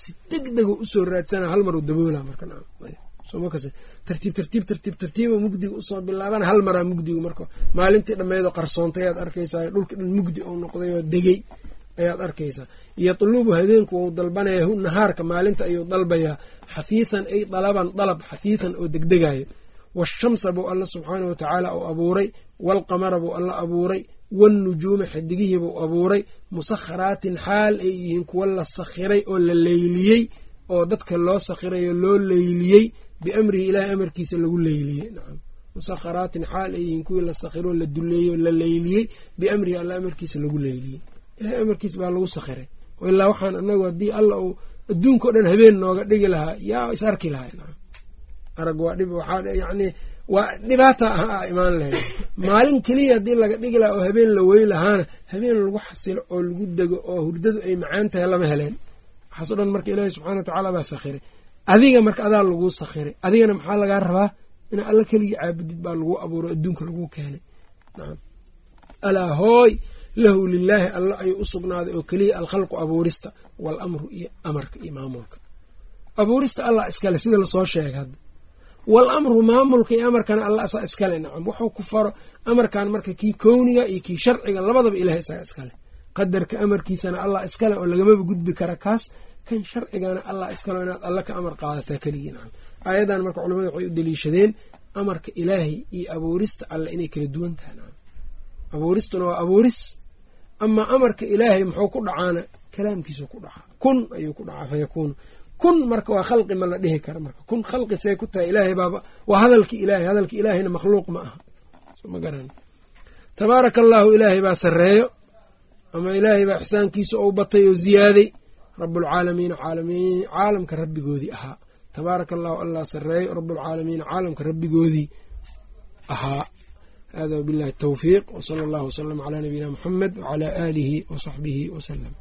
si deg dego u soo raadsana hal mar u daboola marka tartiib tartiib tartiib tartiiba mugdiga u soo bilaabana hal maraa mugdigu marka. Maalintii dhammeedoo qarsoontay ayaad arkaysaa dhulka dhan mugdi ou noqday oo degey ayaad arkaysaa yatlubu habeenku wou dalbanaya nahaarka maalinta ayuu dalbayaa xahiihan ay dalaban dalab xahiihan oo degdegayo washamsa buu alla subxaanah watacaala uu abuuray. Waalqamara buu alla abuuray. Wannujuuma xidigihii buu abuuray. Musakharaatin xaal ay yihiin kuwa la sakhiray oo la leyliyey oo dadka loo sakhiray oo loo leyliyey biamrihi ilaahay amarkiisa lagu leyliyey musakharaatin xaal ay yihiin kuwii la sakhiro la duleeyey oo la leyliyey biamrihi alla amarkiisa lagu leyliyey ilahay amarkiisa baa lagu sakhiray. Ilaa waxaan anagu haddii alla uu adduunka o dhan habeen nooga dhigi lahaa yaa is arki lahay nacam arag waa dhib waxaa yacni waa dhibaata ah imaan lahayd. Maalin keliya haddii laga dhigi lahaa oo habeen la wey lahaana habeen lagu xasilo oo lagu dego oo hurdadu ay macaan tahay lama heleen. Waxaaso dhan marka ilaahi subxana watacaala baa sakhiray. Adiga marka adaa laguu sakhiray. Adigana maxaa lagaa rabaa? Ina alla keligii caabudid baa laguu abuuro adduunka laguu keenay. Alaa hooy lahu lilaahi alla ayuu u sugnaaday oo keliya alkhalqu abuurista waalamru iyo amarka iyo maamulka. Abuurista allah iskale sida la soo sheegay hadda wal amru maamulka iyo amarkana allah asaa iskale nacam. Wuxuu ku faro amarkan marka kii kowniga iyo kii sharciga labadaba ilahay isaga iskale qadarka amarkiisana allah iskale oo lagamaba gudbi kara kaas kan sharcigana allah iskale inaad alla ka amar qaadataa keligii nacam. Aayadan marka culamada waxay u daliishadeen amarka ilaahay iyo abuurista alle inay kala duwan tahay nacam. Abuuristuna waa abuuris amaa amarka ilaahay muxuu ku dhacaana? Kalaamkiisu ku dhacaa kun ayuu ku dhacaa fayakuunu kun marka waa khalqi ma la dhihi kara marka. Kun khalqi say ku tahay ilaahay baaba. Waa hadalki ilaahay hadalki ilaahayna makhluuq ma aha. Ma garan. Tabaaraka allaahu ilaahay baa sarreeyo ama ilaahay baa ixsaankiisa ou batay oo ziyaaday. Rabuulcaalamiina caalamiin caalamka rabbigoodii ahaa. Tabaaraka allahu allah sarreeyo rabuulcaalamiina caalamka rabbigoodii ahaa hada wabillahi tawfiiq wsala allahu wasalam calaa nabiyina muxamed wacalaa aalihi wa saxbihi wasalam